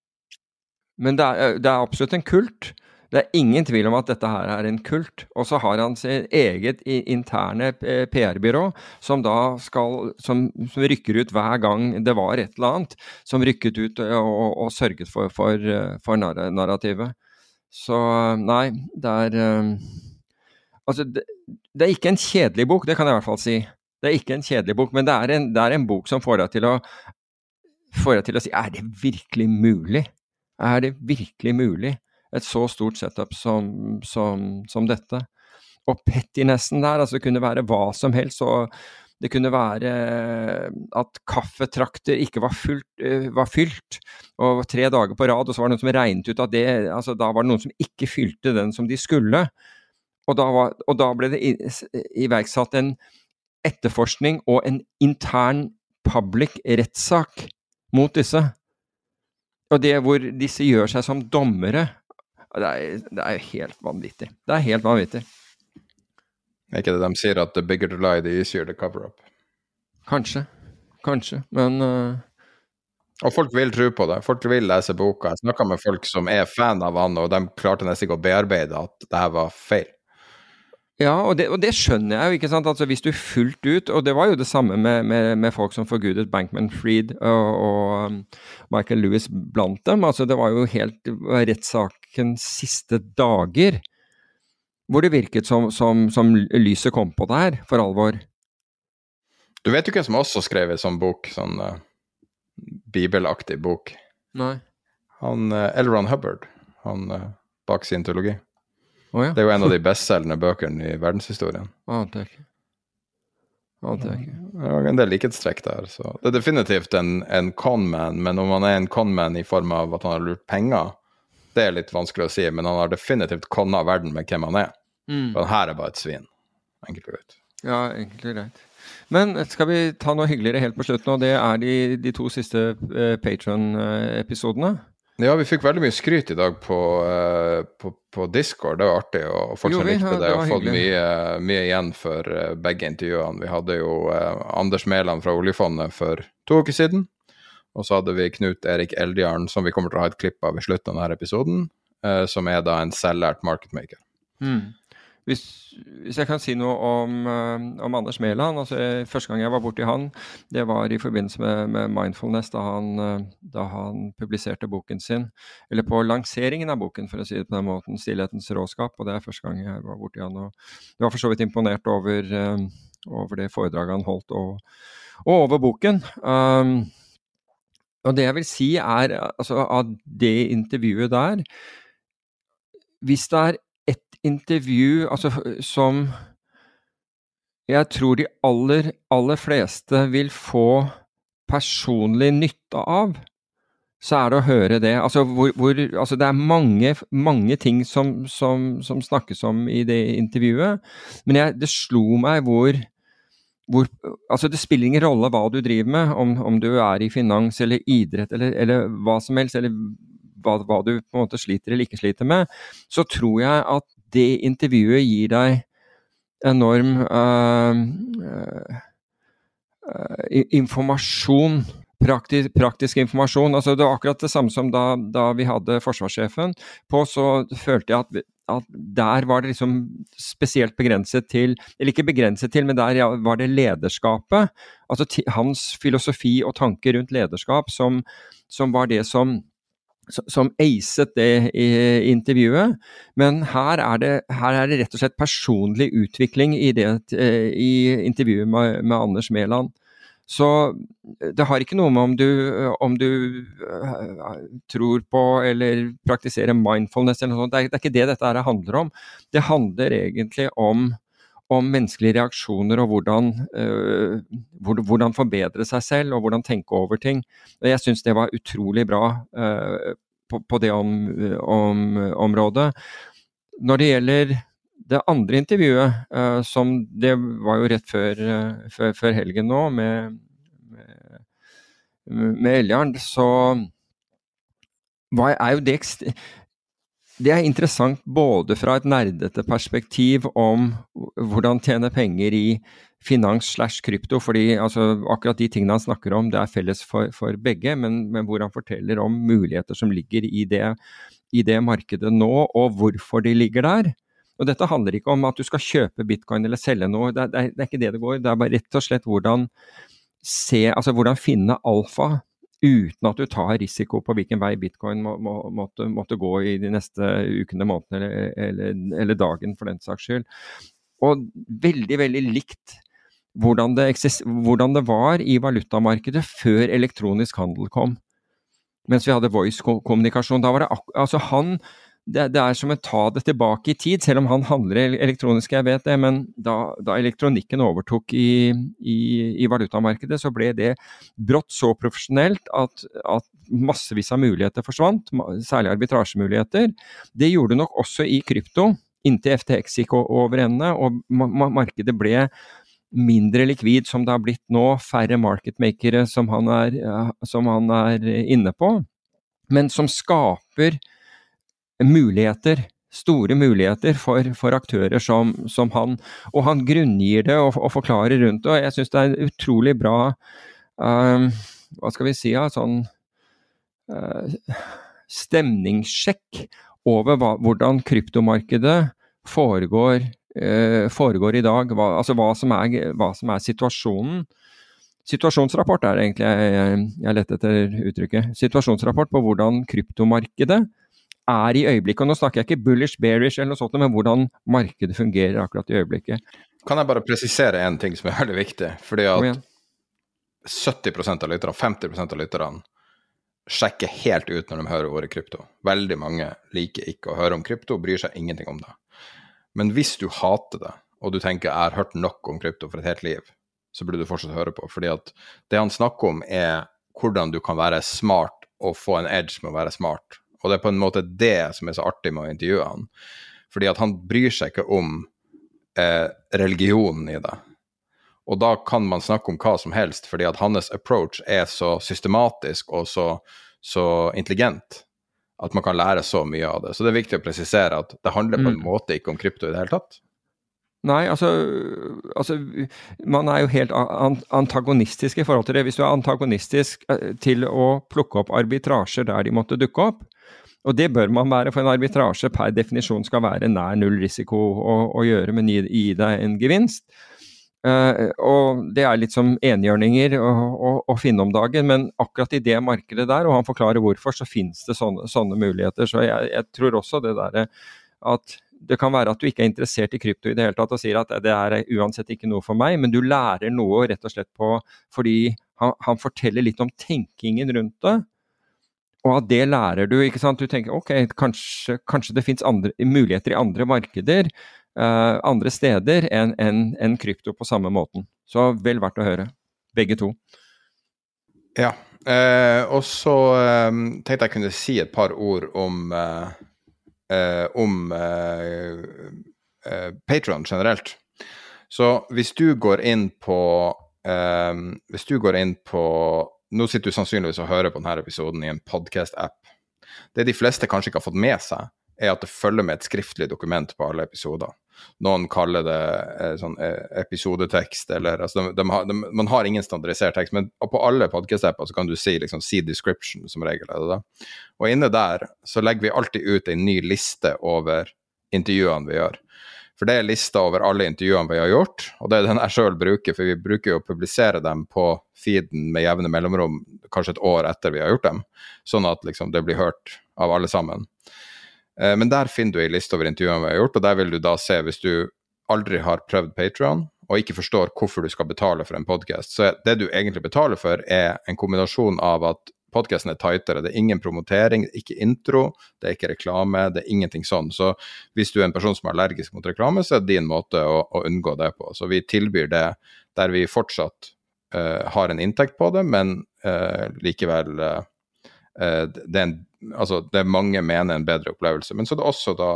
Men det er, det er, absolutt en kult. Det er ingen tvil om at dette her er en kult. Og så har han sitt eget interne PR-byrå som da skal som, som, rykker ut hver gang det var et eller annet. Som rykket ut og, og sørget for, for, for narrativet. Så nei, det er Altså, det, det, er ikke en kjedelig bok, det kan jeg i hvert fall si. Det er ikke en kjedelig bok, men det er en, det er en bok som får deg til å får deg til å si er det virkelig mulig? Er det virkelig mulig? Et så stort setup som, som, som dette. Og pettinessen der, altså det kunne være hva som helst. og Det kunne være at kaffetrakter ikke var, fullt, var, fylt, og tre dager på rad, og så var det noen som regnet ut at det altså Da var det noen som ikke fylte den som de skulle. Og da, var, og da ble det iverksatt en etterforskning og en intern public rettssak mot disse. Og det hvor disse gjør seg som dommere, det er, det er helt vanvittig. Det er helt vanvittig. Er ikke det de sier, at the bigger the lie, the easier the cover up? Kanskje. Kanskje, men uh... Og folk vil tro på det. Folk vil lese boka. Jeg snakka med folk som er fan av han, og de klarte nesten ikke å bearbeide at det her var feil. Ja, og det, og det, skjønner jeg jo, ikke sant. Altså Hvis du fullt ut Og det var jo det samme med, med, med folk som forgudet Bankman Freed og, og, um, Michael Lewis blant dem. Altså Det var jo helt rettssakens siste dager hvor det virket som, som, som, lyset kom på der, for alvor. Du vet jo hvem som også skrev en sånn bok, sånn uh, bibelaktig bok? Nei. Han uh, Elron Hubbard, han uh, bak scientologi. Oh, ja. Det er jo en av de bestselgende bøkene i verdenshistorien. Ante jeg ikke. Ante jeg ikke. En del likhetstrekk der. Så. Det er definitivt en, en conman, men om han er en conman i form av at han har lurt penger, det er litt vanskelig å si, men han har definitivt conna verden med hvem han er. Mm. han her er bare et svin. Enkelt og greit. Ja, enkelt og greit. Men skal vi ta noe hyggeligere helt på slutten, og det er de, de to siste uh, Patron-episodene? Ja, vi fikk veldig mye skryt i dag på, uh, på, på Discord. Det var artig. Og folk som likte det, og fått mye, mye, igjen for uh, begge intervjuene. Vi hadde jo Anders Mæland fra oljefondet for to uker siden. Og så hadde vi Knut Erik Eldjarn, som vi kommer til å ha et klipp av i slutten av denne episoden. som er da en selvlært marketmaker. Mm. Hvis, hvis, jeg kan si noe om, uh, om Anders Mæland altså, Første gang jeg var borti han, det var i forbindelse med, med Mindfulness, da han, uh, da han, publiserte boken sin. Eller på lanseringen av boken, for å si det på den måten. 'Stillhetens råskap'. Og det er første gang jeg var borti han. Og jeg var for så vidt imponert over, over det foredraget han holdt, og, og over boken. Um, og det jeg vil si, er altså, av det intervjuet der Hvis det er intervju altså, som jeg tror de aller, aller fleste vil få personlig nytte av, så er det å høre det. Altså, hvor, hvor, altså det er mange, mange ting som, som, som, snakkes om i det intervjuet, men jeg, det slo meg hvor, hvor, altså Det spiller ingen rolle hva du driver med, om, om du er i finans eller idrett eller, eller hva som helst, eller hva, hva, du på en måte sliter eller ikke sliter med, så tror jeg at det intervjuet gir deg enorm uh, uh, informasjon. Praktisk, praktisk, informasjon. Altså, det var akkurat det samme som da, da vi hadde forsvarssjefen på, så følte jeg at, at, der var det liksom spesielt begrenset til Eller ikke begrenset til, men der var det lederskapet. Altså hans filosofi og tanker rundt lederskap som, som var det som som acet det i intervjuet. Men her er, det, her er det rett og slett personlig utvikling i, det, eh, i intervjuet med, med Anders Mæland. Så det har ikke noe med om du, om du tror på eller praktiserer mindfulness eller noe sånt. Det er, det er ikke det dette her handler om. Det handler egentlig om, om menneskelige reaksjoner og hvordan, uh, hvordan, forbedre seg selv og hvordan tenke over ting. Og jeg syns det var utrolig bra uh, på, på, det om, om, området. Når det gjelder det andre intervjuet, uh, som det var jo rett før, før, før helgen nå, med, med, med Eljarn, så var, er jo det det er interessant både fra et nerdete perspektiv om hvordan tjene penger i finans slash krypto, fordi altså, akkurat de tingene han snakker om, det er felles for, for begge, men, men, hvor han forteller om muligheter som ligger i det, i det markedet nå, og hvorfor de ligger der. Og dette handler ikke om at du skal kjøpe bitcoin eller selge noe, det er, det er ikke det det går. Det er bare rett og slett hvordan se, altså hvordan finne alfa uten at du tar risiko på hvilken vei bitcoin må, må, måtte, måtte, gå i de neste ukene, månedene eller, eller, eller, dagen, for den saks skyld. Og veldig, veldig likt hvordan det, hvordan det var i valutamarkedet før elektronisk handel kom. Mens vi hadde voice-kommunikasjon. Da var det altså han det, det, er som å ta det tilbake i tid, selv om han handler elektronisk, jeg vet det. Men da, da elektronikken overtok i, i, i, valutamarkedet, så ble det brått så profesjonelt at, at, massevis av muligheter forsvant, særlig arbitrasjemuligheter. Det gjorde nok også i krypto, inntil FTX gikk over ende og markedet ble mindre likvid som det har blitt nå, færre marketmakere som han er, som han er inne på, men som skaper muligheter. Store muligheter for, for aktører som, som, han. Og han grunngir det og, og forklarer rundt det. og Jeg syns det er utrolig bra um, Hva skal vi si? Ja, sånn uh, stemningssjekk over hva, hvordan kryptomarkedet foregår, uh, foregår i dag. Hva, altså hva som, er, hva som, er, situasjonen. Situasjonsrapport er egentlig jeg, jeg lette etter uttrykket. Situasjonsrapport på hvordan kryptomarkedet er i øyeblikket. Og nå snakker jeg ikke bullish, bearish eller noe sånt, men hvordan markedet fungerer akkurat i øyeblikket. Kan jeg bare presisere en ting som er veldig viktig? Fordi at 70 av lytterne, 50% av lytterne sjekker helt ut når de hører ordet krypto. Veldig mange liker ikke å høre om krypto, bryr seg ingenting om det. Men hvis du hater det, og du tenker 'jeg har hørt nok om krypto for et helt liv', så burde du fortsatt høre på. Fordi at det han snakker om, er hvordan du kan være smart og få en edge med å være smart. Og det er på en måte det som er så artig med å intervjue han. Fordi at han bryr seg ikke om eh, religionen i det. Og da kan man snakke om hva som helst, fordi at hans approach er så systematisk og så, så intelligent at man kan lære så mye av det. Så det er viktig å presisere at det handler på en mm. måte ikke om krypto i det hele tatt. Nei, altså, altså, Man er jo helt antagonistisk i forhold til det. Hvis du er antagonistisk eh, til å plukke opp arbitrasjer der de måtte dukke opp, og det bør man være, for en arbitrasje per definisjon skal være nær null risiko å, å gjøre, men gi, gi deg en gevinst. Uh, og det er litt som enhjørninger å, å, å, finne om dagen, men akkurat i det markedet der, og han forklarer hvorfor, så finnes det sånne, sånne muligheter. Så jeg, jeg, tror også det derre at det kan være at du ikke er interessert i krypto i det hele tatt og sier at det er uansett ikke noe for meg, men du lærer noe rett og slett på fordi han, han forteller litt om tenkingen rundt det. Og av det lærer du. ikke sant? Du tenker ok, kanskje, kanskje det fins muligheter i andre markeder, uh, andre steder enn en, en krypto på samme måten. Så vel verdt å høre. Begge to. Ja. Uh, og så um, tenkte jeg kunne si et par ord om uh, om Patron generelt. Så hvis du går inn på Hvis du går inn på nå sitter du sannsynligvis og hører på denne episoden i en podcast-app. Det de fleste kanskje ikke har fått med seg, er at det følger med et skriftlig dokument på alle episoder. Noen kaller det eh, sånn eh, episodetekst, eller altså de, de har, de, Man har ingen standardisert tekst, men på alle podkast-apper kan du si liksom see description, som regel. er det da. Og inne der så legger vi alltid ut en ny liste over intervjuene vi gjør. For det er lista over alle intervjuene vi har gjort, og det er den jeg sjøl bruker, for vi bruker jo å publisere dem på feeden med jevne mellomrom, kanskje et år etter vi har gjort dem, sånn at liksom det blir hørt av alle sammen. Eh, men der finner du ei liste over intervjuene vi har gjort, og der vil du da se, hvis du aldri har prøvd Patrion og ikke forstår hvorfor du skal betale for en podkast, så det du egentlig betaler for, er en kombinasjon av at podkasten er tightere. Det er ingen promotering, ikke intro, det er ikke reklame, det er ingenting sånn. Så hvis du er en person som er allergisk mot reklame, så er det din måte å, å unngå det på. Så vi tilbyr det der vi fortsatt uh, har en inntekt på det, men uh, likevel uh, det, er en, altså, det mange mener en bedre opplevelse. Men så er det også da,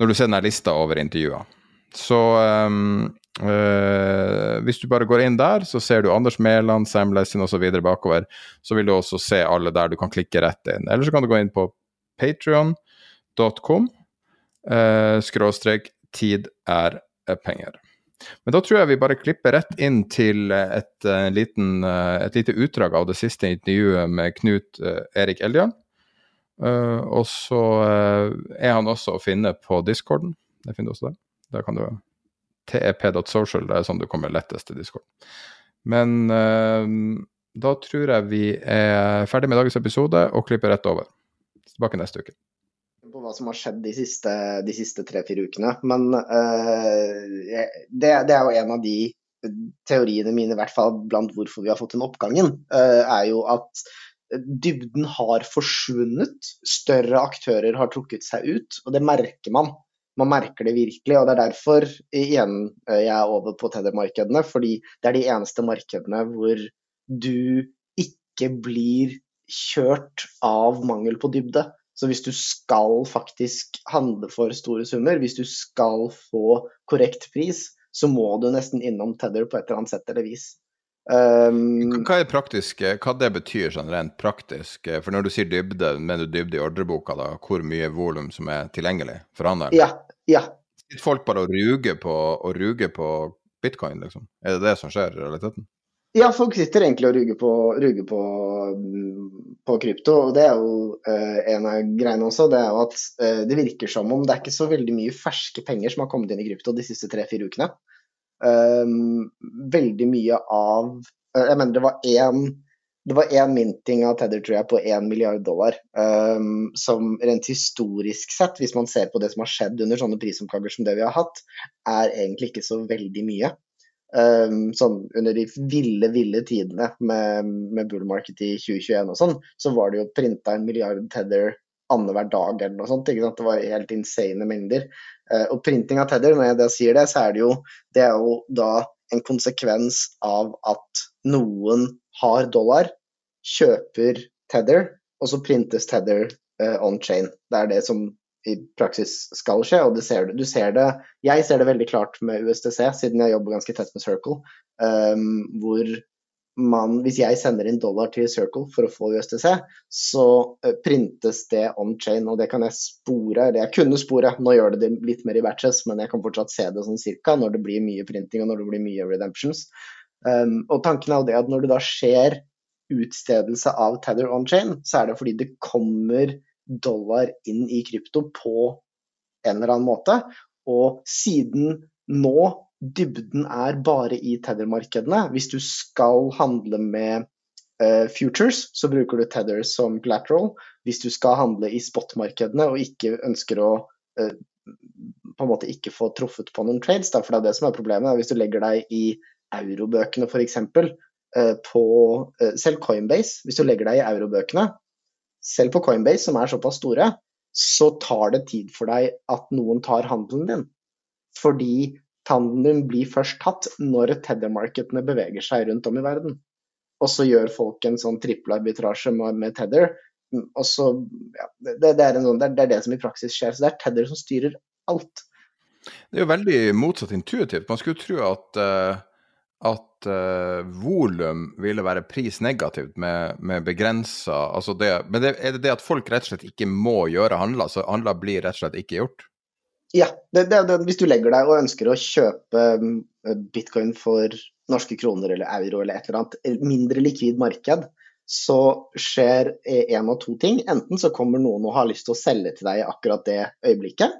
når du ser denne lista over intervjuer, så um, Uh, hvis du bare går inn der, så ser du Anders Mæland, Sam Lessin osv. bakover. Så vil du også se alle der du kan klikke rett inn. Eller så kan du gå inn på patrion.com uh, skråstrek tid er penger. Men da tror jeg vi bare klipper rett inn til et, uh, liten, et lite utdrag av det siste intervjuet med Knut Erik Eljan. og så er han også å finne på discorden. Det finner du også der. Der kan du tep.social. Det er sånn du kommer lettest til Discord. Men da tror jeg vi er ferdig med dagens episode og klipper rett over. Tilbake neste uke. På hva som har skjedd de siste, de siste tre-fire ukene. Men uh, det, det, er jo en av de teoriene mine, i hvert fall blant hvorfor vi har fått den oppgangen, uh, er jo at dybden har forsvunnet. Større aktører har trukket seg ut, og det merker man. Man merker det virkelig, og det er derfor igjen eh, jeg er over på Tether-markedene. Fordi det er de eneste markedene hvor du ikke blir kjørt av mangel på dybde. Så hvis du skal faktisk handle for store summer, hvis du skal få korrekt pris, så må du nesten innom Tether på et eller annet sett eller vis. Um, hva er praktisk, hva det betyr sånn rent praktisk? For når du sier dybde, mener du dybde i ordreboka, da? Hvor mye volum som er tilgjengelig for handelen? Ja, ja. Sitter folk bare og ruger på, og ruger på bitcoin, liksom? Er det det som skjer i realiteten? Ja, folk sitter egentlig og ruger på, ruger på, på krypto. og Det er jo uh, en av greiene også. Det er jo at uh, det virker som om det er ikke så veldig mye ferske penger som har kommet inn i krypto de siste tre-fire ukene. Um, veldig mye av uh, Jeg mener det var én det var én minting av Tether tror jeg, på én milliard dollar. Um, som rent historisk sett, hvis man ser på det som har skjedd under sånne prisomkager som det vi har hatt, er egentlig ikke så veldig mye. Um, sånn under de ville, ville tidene med, med bull market i 2021 og sånn, så var det jo printa en milliard Tether annenhver dag eller noe sånt. ikke sant? Det var helt insane mengder. Uh, og printing av Tether, når jeg da sier det, så er det jo, det er jo da en konsekvens av at noen har dollar, kjøper Tether, og så printes Tether uh, on chain. Det er det som i praksis skal skje, og ser du, ser det Jeg ser det veldig klart med USDC, siden jeg jobber ganske tett med Circle, um, hvor man, hvis jeg sender inn dollar til Circle for å få USDC, så printes det on chain, og det kan jeg spore, eller jeg kunne spore, nå gjør det det litt mer i batches, men jeg kan fortsatt se det sånn cirka når det blir mye printing og når det blir mye redemptions. Um, og tanken er jo det at når det da skjer utstedelse av Tether on-chain, så er det fordi det kommer dollar inn i krypto på en eller annen måte. Og siden nå dybden er bare i Tether-markedene, hvis du skal handle med uh, futures, så bruker du Tether som collateral. Hvis du skal handle i spot-markedene og ikke ønsker å uh, på en måte ikke få truffet på noen trades, da, for det er det som er problemet. Hvis du legger deg i eurobøkene f.eks., Uh, på eh, selv Coinbase, hvis du legger deg i eurobøkene, selv på Coinbase, som er såpass store, så tar det tid for deg at noen tar handelen din. Fordi handelen blir først tatt når Tether-markedene beveger seg rundt om i verden. Og så gjør folk en sånn trippelarbitrasje med, med Tether. Og så, ja, det, det, er sånn, det, det, er det som i praksis skjer. Så det er Tether som styrer alt. Det er jo veldig motsatt intuitivt. Man skulle tro at uh at uh, volum ville være prisnegativt med, med begrensa altså Men det, er det det at folk rett og slett ikke må gjøre handler, så handler blir rett og slett ikke gjort? Ja, det, det, det, hvis du legger deg og ønsker å kjøpe mm, bitcoin for norske kroner eller euro eller et eller annet mindre likvid marked, så skjer én av to ting. Enten så kommer noen og har lyst til å selge til deg i akkurat det øyeblikket,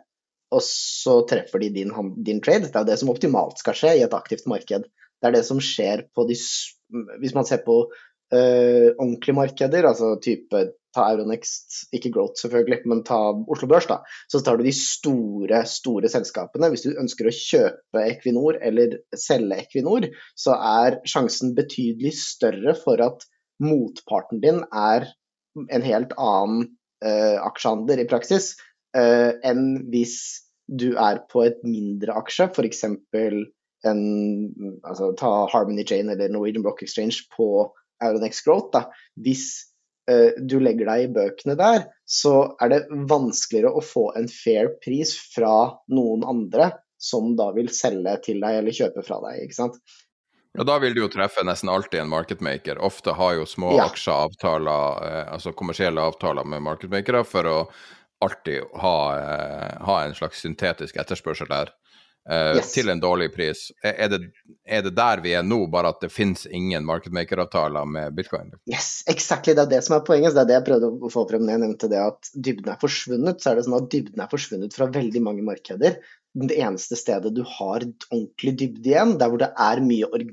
og så treffer de din, din trade. Det er det som optimalt skal skje i et aktivt marked. Det er det som skjer på de Hvis man ser på uh, ordentlige markeder, altså type ta Euronext, ikke Growth selvfølgelig, men ta Oslo Børs, da. Så tar du de store, store selskapene. Hvis du ønsker å kjøpe Equinor eller selge Equinor, så er sjansen betydelig større for at motparten din er en helt annen uh, aksjehandler i praksis, uh, enn hvis du er på et mindre aksje, f.eks en altså, Ta Harmony Jane eller Norwegian Block Exchange på Euronex Growth. Da. Hvis uh, du legger deg i bøkene der, så er det vanskeligere å få en fair pris fra noen andre som da vil selge til deg eller kjøpe fra deg. ikke sant? Ja, Da vil du jo treffe nesten alltid en marketmaker. Ofte har jo små ja. aksjeavtaler, eh, altså kommersielle avtaler med marketmakere, for å alltid ha, eh, ha en slags syntetisk etterspørsel der. Uh, yes. til en dårlig pris. Er det, er det, der vi er nå, bare at det finnes ingen marketmaker-avtaler med bitcoin? Yes, exactly. Det er det som er poenget. Så det er det jeg prøvde å få frem når jeg nevnte det at dybden er forsvunnet. Så er det sånn at dybden er forsvunnet fra veldig mange markeder. Det eneste stedet du har ordentlig dybde igjen, der hvor det er mye org...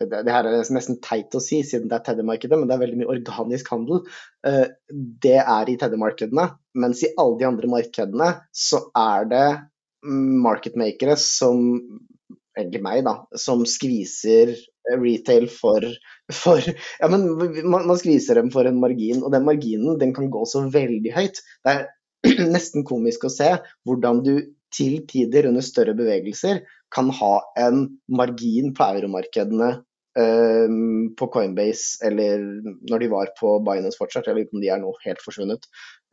Det, det her er nesten teit å si siden det er Teddy-markedet, men det er veldig mye organisk handel. Uh, det er i Teddy-markedene. Mens i alle de andre markedene så er det marketmakere som egentlig meg, da, som skviser retail for, for Ja, men man, man, skviser dem for en margin, og den marginen den kan gå så veldig høyt. Det er nesten komisk å se hvordan du til tider under større bevegelser kan ha en margin på euromarkedene på Coinbase, eller når de var på Binance fortsatt, jeg vet ikke om de er nå helt forsvunnet,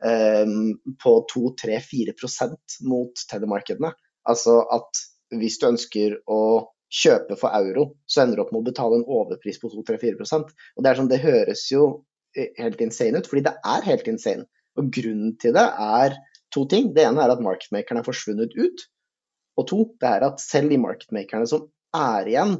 um, på 2-3-4% mot telemarkedene. Altså at hvis du ønsker å kjøpe for euro, så ender du opp med å betale en overpris på 2-3-4% Og Det er sånn, det høres jo eh, helt insane ut, fordi det er helt insane. Og Grunnen til det er to ting. Det ene er at marketmakerne er forsvunnet ut. Og to, det er at selv de marketmakerne som er igjen,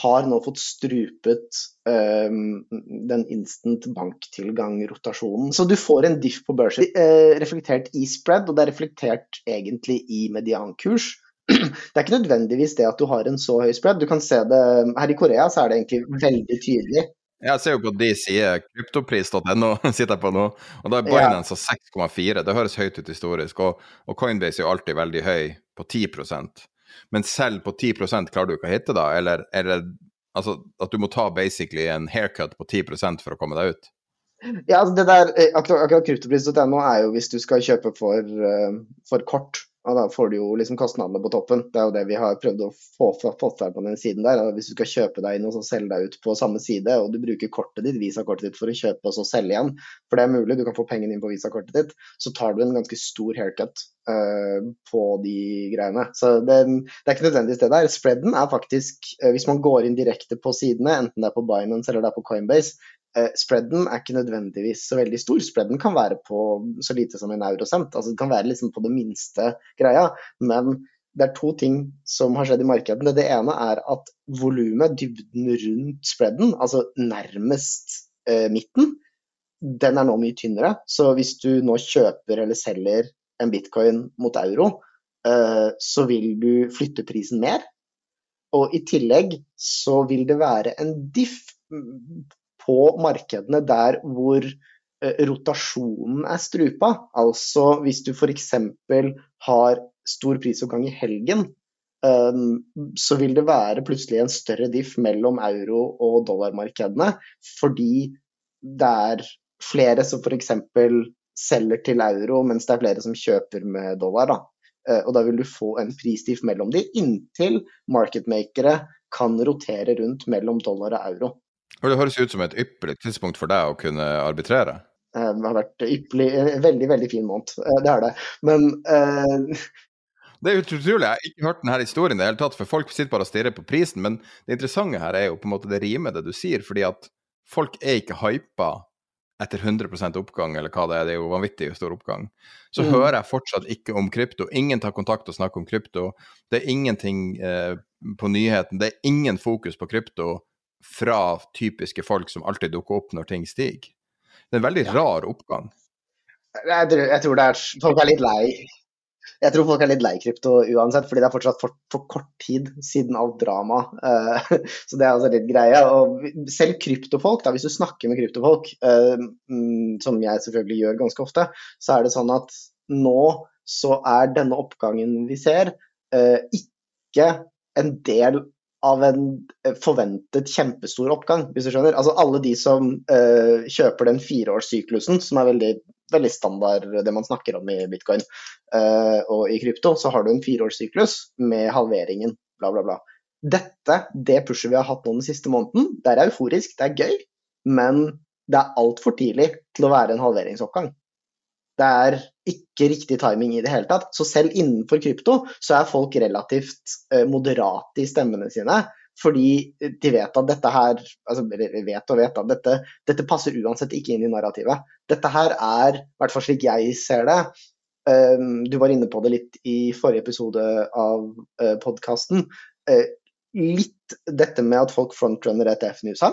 har nå fått strupet um, den instant banktilgang-rotasjonen. Så du får en diff på børsen uh, reflektert i spread, og det er reflektert egentlig i mediankurs. Det er ikke nødvendigvis det at du har en så høy spread. Du kan se det Her i Korea så er det egentlig veldig tydelig. Jeg ser jo på de sider, kryptopris.no sitter jeg på nå, og da er Binance ja. 6,4. Det høres høyt ut historisk, og, og, Coinbase er jo alltid veldig høy, på 10 Men selv på 10% klarer du ikke å hitte, da? Eller, eller altså, at du må ta basically en haircut på 10% for å komme deg ut? Ja, altså det der, eh, akkurat, akkurat kryptopris.no er jo hvis du skal kjøpe for, uh, for kort. Og da får du jo liksom kostnadene på toppen. Det er jo det vi har prøvd å få, fått til på den siden der. Hvis du skal kjøpe deg inn og så selge deg ut på samme side, og du bruker kortet ditt, visakortet ditt for å kjøpe og så selge igjen, for det er mulig, du kan få pengene inn på visakortet ditt, så tar du en ganske stor haircut uh, på de greiene. Så det, det, er ikke nødvendigvis det der. Spreaden er faktisk, uh, hvis man går inn direkte på sidene, enten det er på Binance eller det er på Coinbase, spreaden er ikke nødvendigvis så veldig stor. Spreaden kan være på så lite som en eurosent. Altså, det kan være liksom på det minste greia. Men det er to ting som har skjedd i markedet. Det ene er at volumet, dybden rundt spreaden, altså nærmest eh, midten, den er nå mye tynnere. Så hvis du nå kjøper eller selger en bitcoin mot euro, uh, så vil du flytte prisen mer. Og i tillegg så vil det være en diff på markedene der hvor eh, rotasjonen er strupa. Altså hvis du f.eks. har stor prisoppgang i helgen, eh, så vil det være plutselig en større diff mellom euro- og dollarmarkedene. Fordi det er flere som f.eks. selger til euro, mens det er flere som kjøper med dollar. Da. Eh, og da vil du få en prisdiff mellom de, inntil marketmakere kan rotere rundt mellom dollar og euro. Det høres ut som et ypperlig tidspunkt for deg å kunne arbitrere. Eh, det har vært ypperlig, veldig veldig fin måned, eh, det er det. Men uh... Det er utrolig. Jeg har ikke hørt denne historien i det hele tatt, for folk sitter bare og stirrer på prisen. Men det interessante her er jo på en måte det rimet det du sier, fordi at folk er ikke hypa etter 100% oppgang, eller hva det er, det er jo vanvittig stor oppgang. Så mm. hører jeg fortsatt ikke om krypto. Ingen tar kontakt og snakker om krypto. Det er ingenting eh, på nyheten. Det er ingen fokus på krypto fra typiske folk som alltid dukker opp når ting stiger. Det er en veldig ja. rar oppgang. Jeg tror, jeg tror, det er Folk er litt lei. Jeg tror folk er litt lei krypto uansett, fordi det er fortsatt for, for kort tid siden alt drama. Uh, så det er altså litt greie. Og selv kryptofolk, da, hvis du snakker med kryptofolk, uh, som jeg selvfølgelig gjør ganske ofte, så er det sånn at nå så er denne oppgangen vi ser, uh, ikke en del av en eh, forventet kjempestor oppgang, hvis du skjønner. Altså alle de som uh, kjøper den fireårssyklusen, som er veldig, veldig, standard det man snakker om i bitcoin uh, og i krypto, så har du en fireårssyklus med halveringen, bla, bla, bla. Dette, det pushet vi har hatt nå den siste måneden, det er euforisk, det er gøy, men det er altfor tidlig til å være en halveringsoppgang. Det er ikke riktig timing i det hele tatt. Så selv innenfor krypto så er folk relativt uh, moderate i stemmene sine. Fordi de vet at dette her altså vet og vet at dette, dette passer uansett ikke inn i narrativet. Dette her er, i hvert fall slik jeg ser det, um, du var inne på det litt i forrige episode av uh, podkasten. Uh, litt dette med at folk frontrunner ETF i USA.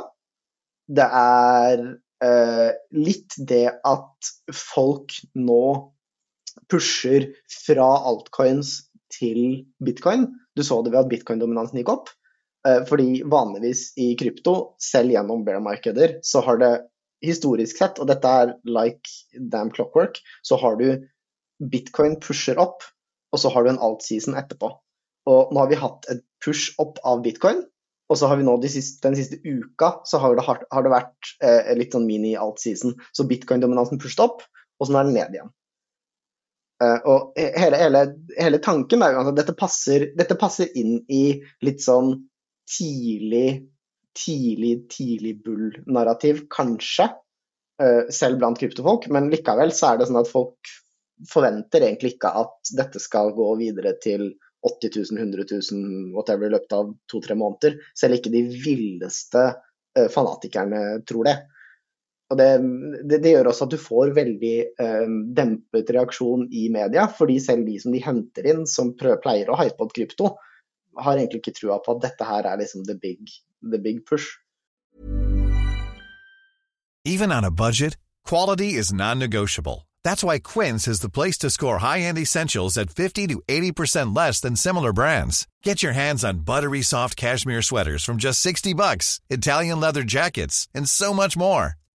Det er litt det at folk nå pusher fra altcoins til bitcoin. Du så det ved at bitcoin-dominansen gikk opp. Uh, fordi vanligvis i krypto, selv gjennom bear-markeder, så har det historisk sett, og dette er like damn clockwork, så har du bitcoin pusher opp, og så har du en alt-season etterpå. Og nå har vi hatt et push opp av bitcoin, Og så har vi nå de siste, den siste uka så har det, har det vært eh, litt sånn mini-alt-season. Så bitcoin-dominansen pushet opp, og så er den ned igjen. Uh, og hele, hele, hele, tanken er jo at dette passer, dette passer inn i litt sånn tidlig, tidlig, tidlig bull-narrativ, kanskje. Uh, selv blant kryptofolk, men likevel så er det sånn at folk forventer egentlig ikke at dette skal gå videre til 80 000, 100 000, whatever, i løpet av to-tre måneder. Selv ikke de villeste uh, fanatikerne tror det. Og det, det, det, gjør også at du får veldig uh, dempet reaksjon i media, fordi selv de som de henter inn, som prøver, pleier å hype opp krypto, har egentlig ikke trua på at dette her er liksom the big, the big push. Even on a budget, quality is non-negotiable. That's why Quince is the place to score high-end essentials at 50 to 80% less than similar brands. Get your hands on buttery soft cashmere sweaters from just 60 bucks, Italian leather jackets, and so much more.